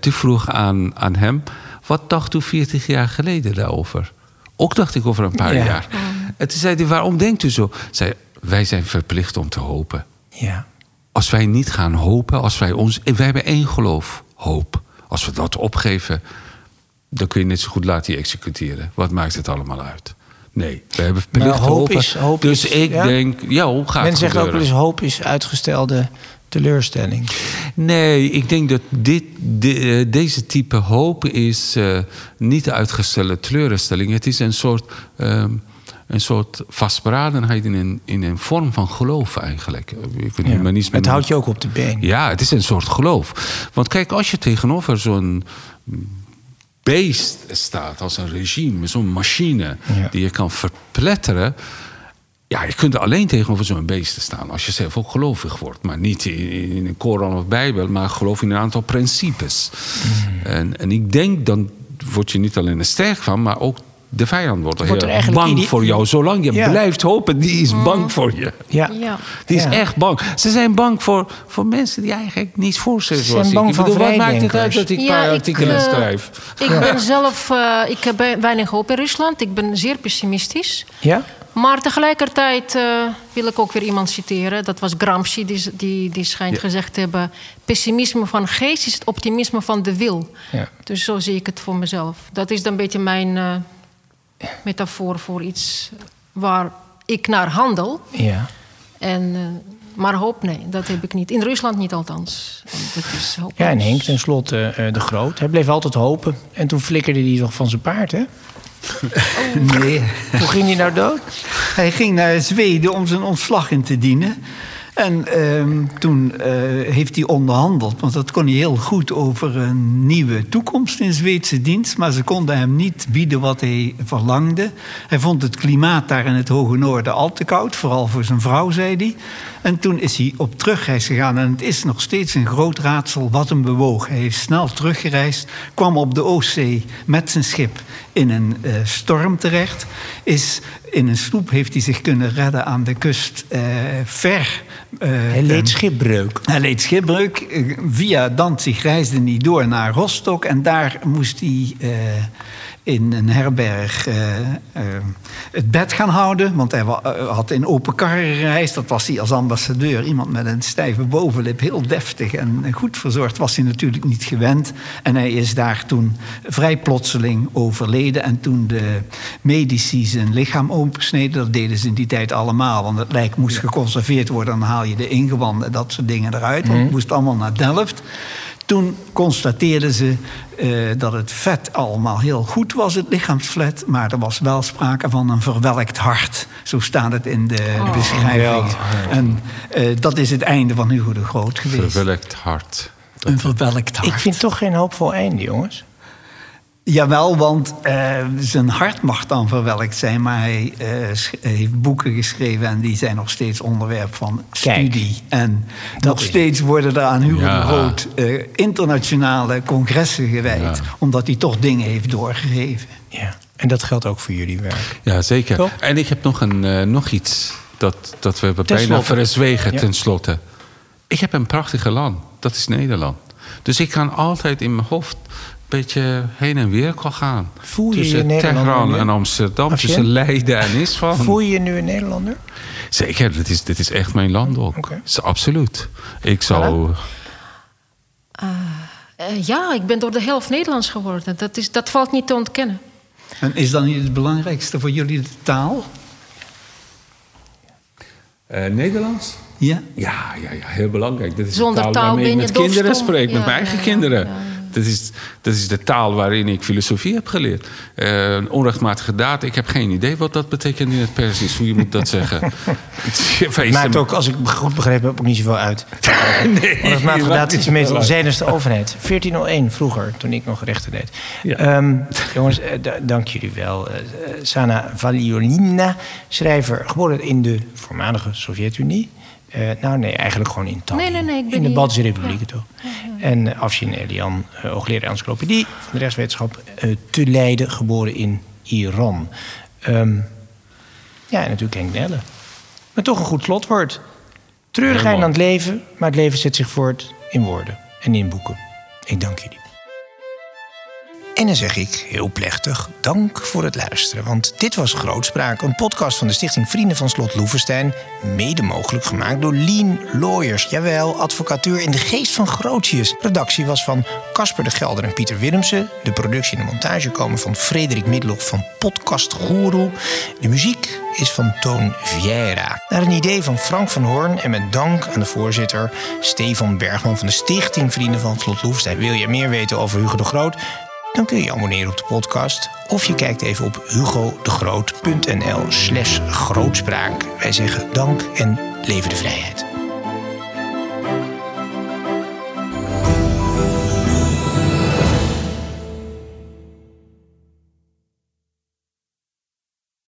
toen vroeg aan, aan hem, wat dacht u 40 jaar geleden daarover? Ook dacht ik over een paar Ja. jaar. En toen zei hij, waarom denkt u zo? Zei, wij zijn verplicht om te hopen. Ja. Als wij niet gaan hopen, als wij ons. Wij hebben één geloof, hoop. Als we dat opgeven, dan kun je net zo goed laten executeren. Wat maakt het allemaal uit? Nee, we hebben plicht hoop geholpen. is- hoop dus is- ik ja? denk, ja, hoe gaat Men zegt ook wel eens hoop is uitgestelde teleurstelling. Nee, ik denk dat dit, de- eh, deze type hoop is eh, niet uitgestelde teleurstelling. Het is een soort, ehm, een soort vastberadenheid in een, in een vorm van geloof eigenlijk. Je kunt Ja. humanisme Het noemen. houdt je ook op de been. Ja, het is een soort geloof. Want kijk, als je tegenover zo'n beest staat, als een regime, zo'n machine Ja. die je kan verpletteren. Ja, je kunt alleen tegenover zo'n beest staan als je zelf ook gelovig wordt. Maar niet in, in een Koran of Bijbel, maar geloof in een aantal principes. Mm. En, en ik denk, dan word je niet alleen er sterk van, maar ook de vijand wordt, Wordt er heel eigenlijk bang voor jou. Zolang je Ja. blijft hopen, die is bang voor je. Ja. Ja. Die is Ja. echt bang. Ze zijn bang voor, voor mensen die eigenlijk niet voor zich Ze zijn bang ik bedoel, wat maakt het uit dat ik een paar ik, artikelen eh, schrijf? Ik ben zelf, eh, ik heb weinig hoop in Rusland. Ik ben zeer pessimistisch. Ja? Maar tegelijkertijd eh, wil ik ook weer iemand citeren. Dat was Gramsci, die, die, die schijnt Ja. gezegd te hebben... pessimisme van geest is het optimisme van de wil. Ja. Dus zo zie ik het voor mezelf. Dat is dan een beetje mijn eh, metafoor voor iets waar ik naar handel. Ja. En, eh, maar hoop, nee, dat heb ik niet. In Rusland niet althans. Dat is. Ja, en Henk tenslotte eh, de Groot. Hij bleef altijd hopen. En toen flikkerde hij toch van zijn paard, hè? Nee, Hoe ging hij nou dood? hij ging naar Zweden om zijn ontslag in te dienen. En ehm, toen eh, heeft hij onderhandeld, want dat kon hij heel goed over een nieuwe toekomst in Zweedse dienst. Maar ze konden hem niet bieden wat hij verlangde. Hij vond het klimaat daar in het Hoge Noorden al te koud, vooral voor zijn vrouw, zei hij. En toen is hij op terugreis gegaan. En het is nog steeds een groot raadsel wat hem bewoog. Hij heeft snel teruggereisd, kwam op de Oostzee met zijn schip in een eh, storm terecht. Is in een sloep heeft hij zich kunnen redden aan de kust eh, ver. Eh, Hij leed schipbreuk. hij leed schipbreuk. Eh, Via Danzig reisde hij door naar Rostock. En daar moest hij eh, in een herberg eh, eh, het bed gaan houden. Want hij eh, had in open karren gereisd. Dat was hij als ambassadeur. Iemand met een stijve bovenlip. Heel deftig en goed verzorgd was hij natuurlijk niet gewend. En hij is daar toen vrij plotseling overleden. En toen de medici zijn lichaam opensneden... dat deden ze in die tijd allemaal. Want het lijk moest geconserveerd worden. Dan haal je de ingewanden en dat soort dingen eruit. Want het moest allemaal naar Delft. Toen constateerden ze eh, dat het vet allemaal heel goed was, het lichaamsvet. Maar er was wel sprake van een verwelkt hart. Zo staat het in de beschrijving. En eh, dat is het einde van Hugo de Groot geweest. Verwelkt hart. Een verwelkt hart. Ik vind toch geen hoopvol einde, jongens. Jawel, want eh, zijn hart mag dan verwelkt zijn, maar hij eh, sch- heeft boeken geschreven en die zijn nog steeds onderwerp van Kijk, studie. En dat nog is- steeds worden er aan Hugo Ja. de Groot eh, internationale congressen gewijd, Ja. omdat hij toch dingen heeft doorgegeven. Ja. En dat geldt ook voor jullie werk. Ja, zeker. En ik heb nog, een, eh, nog iets dat, dat we Ten bijna slotte. verzwegen Ja. tenslotte. Ik heb een prachtige land. Dat is Nederland. Dus ik kan altijd in mijn hoofd beetje heen en weer kan gaan. Voel je je Tussen Nederlander Teheran en Amsterdam, tussen Leiden en Isfahan. Voel je je nu een Nederlander? Zeker, dit is, dit is echt mijn land ook. Oké. Is absoluut. Ik zou... Eh, ja, ik ben door de helft Nederlands geworden. Dat, is, dat valt niet te ontkennen. En is dan niet het belangrijkste voor jullie de taal? Eh, Nederlands? Ja? Ja, ja, ja, heel belangrijk. Dat is Zonder de taal, taal waarmee ben ik je met kinderen spreek, met mijn eigen ja, ja, kinderen. Dat, is, dat is de taal waarin ik filosofie heb geleerd. Een onrechtmatige daad, ik heb geen idee wat dat betekent in het Persisch. Hoe je moet dat (laughs) zeggen. Het maakt ook, als ik goed begrepen heb, ook niet zoveel uit. (laughs) nee, maakt inderdaad iets meestal zijnens de overheid. 1401 vroeger, toen ik nog rechten deed. Ja. Ehm, jongens, eh, da- dank jullie wel. Eh, Sana Valiolina, schrijver, geboren in de voormalige Sovjet-Unie. Eh, nou nee, eigenlijk gewoon in Tallinn. Nee, nee, nee, ik ben In de hier. Baltische Republieken toch? En uh, Afshin Elian, uh, hoogleraar encyclopedie van de rechtswetenschap uh, te Leiden, geboren in Iran. Um, ja, en natuurlijk Henk Nelle. Maar toch een goed slotwoord. Treurigheid aan het leven, maar het leven zet zich voort in woorden en in boeken. Ik dank jullie. En dan zeg ik heel plechtig dank voor het luisteren. Want dit was Grootspraak, een podcast van de Stichting Vrienden van Slot Loevestein. Mede mogelijk gemaakt door Lean Lawyers. Jawel, advocatuur in de geest van Grootjes. Redactie was van Casper de Gelder en Pieter Willemsen. De productie en de montage komen van Frederik Middelhoff van Podcast Guru. De muziek is van Toon Vieira. Naar een idee van Frank van Hoorn en met dank aan de voorzitter Stefan Bergman van de Stichting Vrienden van Slot Loevestein. Wil je meer weten over Hugo de Groot? Dan kun je abonneren op de podcast. Of je kijkt even op hugodegroot.nl slash grootspraak. Wij zeggen dank en leven de vrijheid.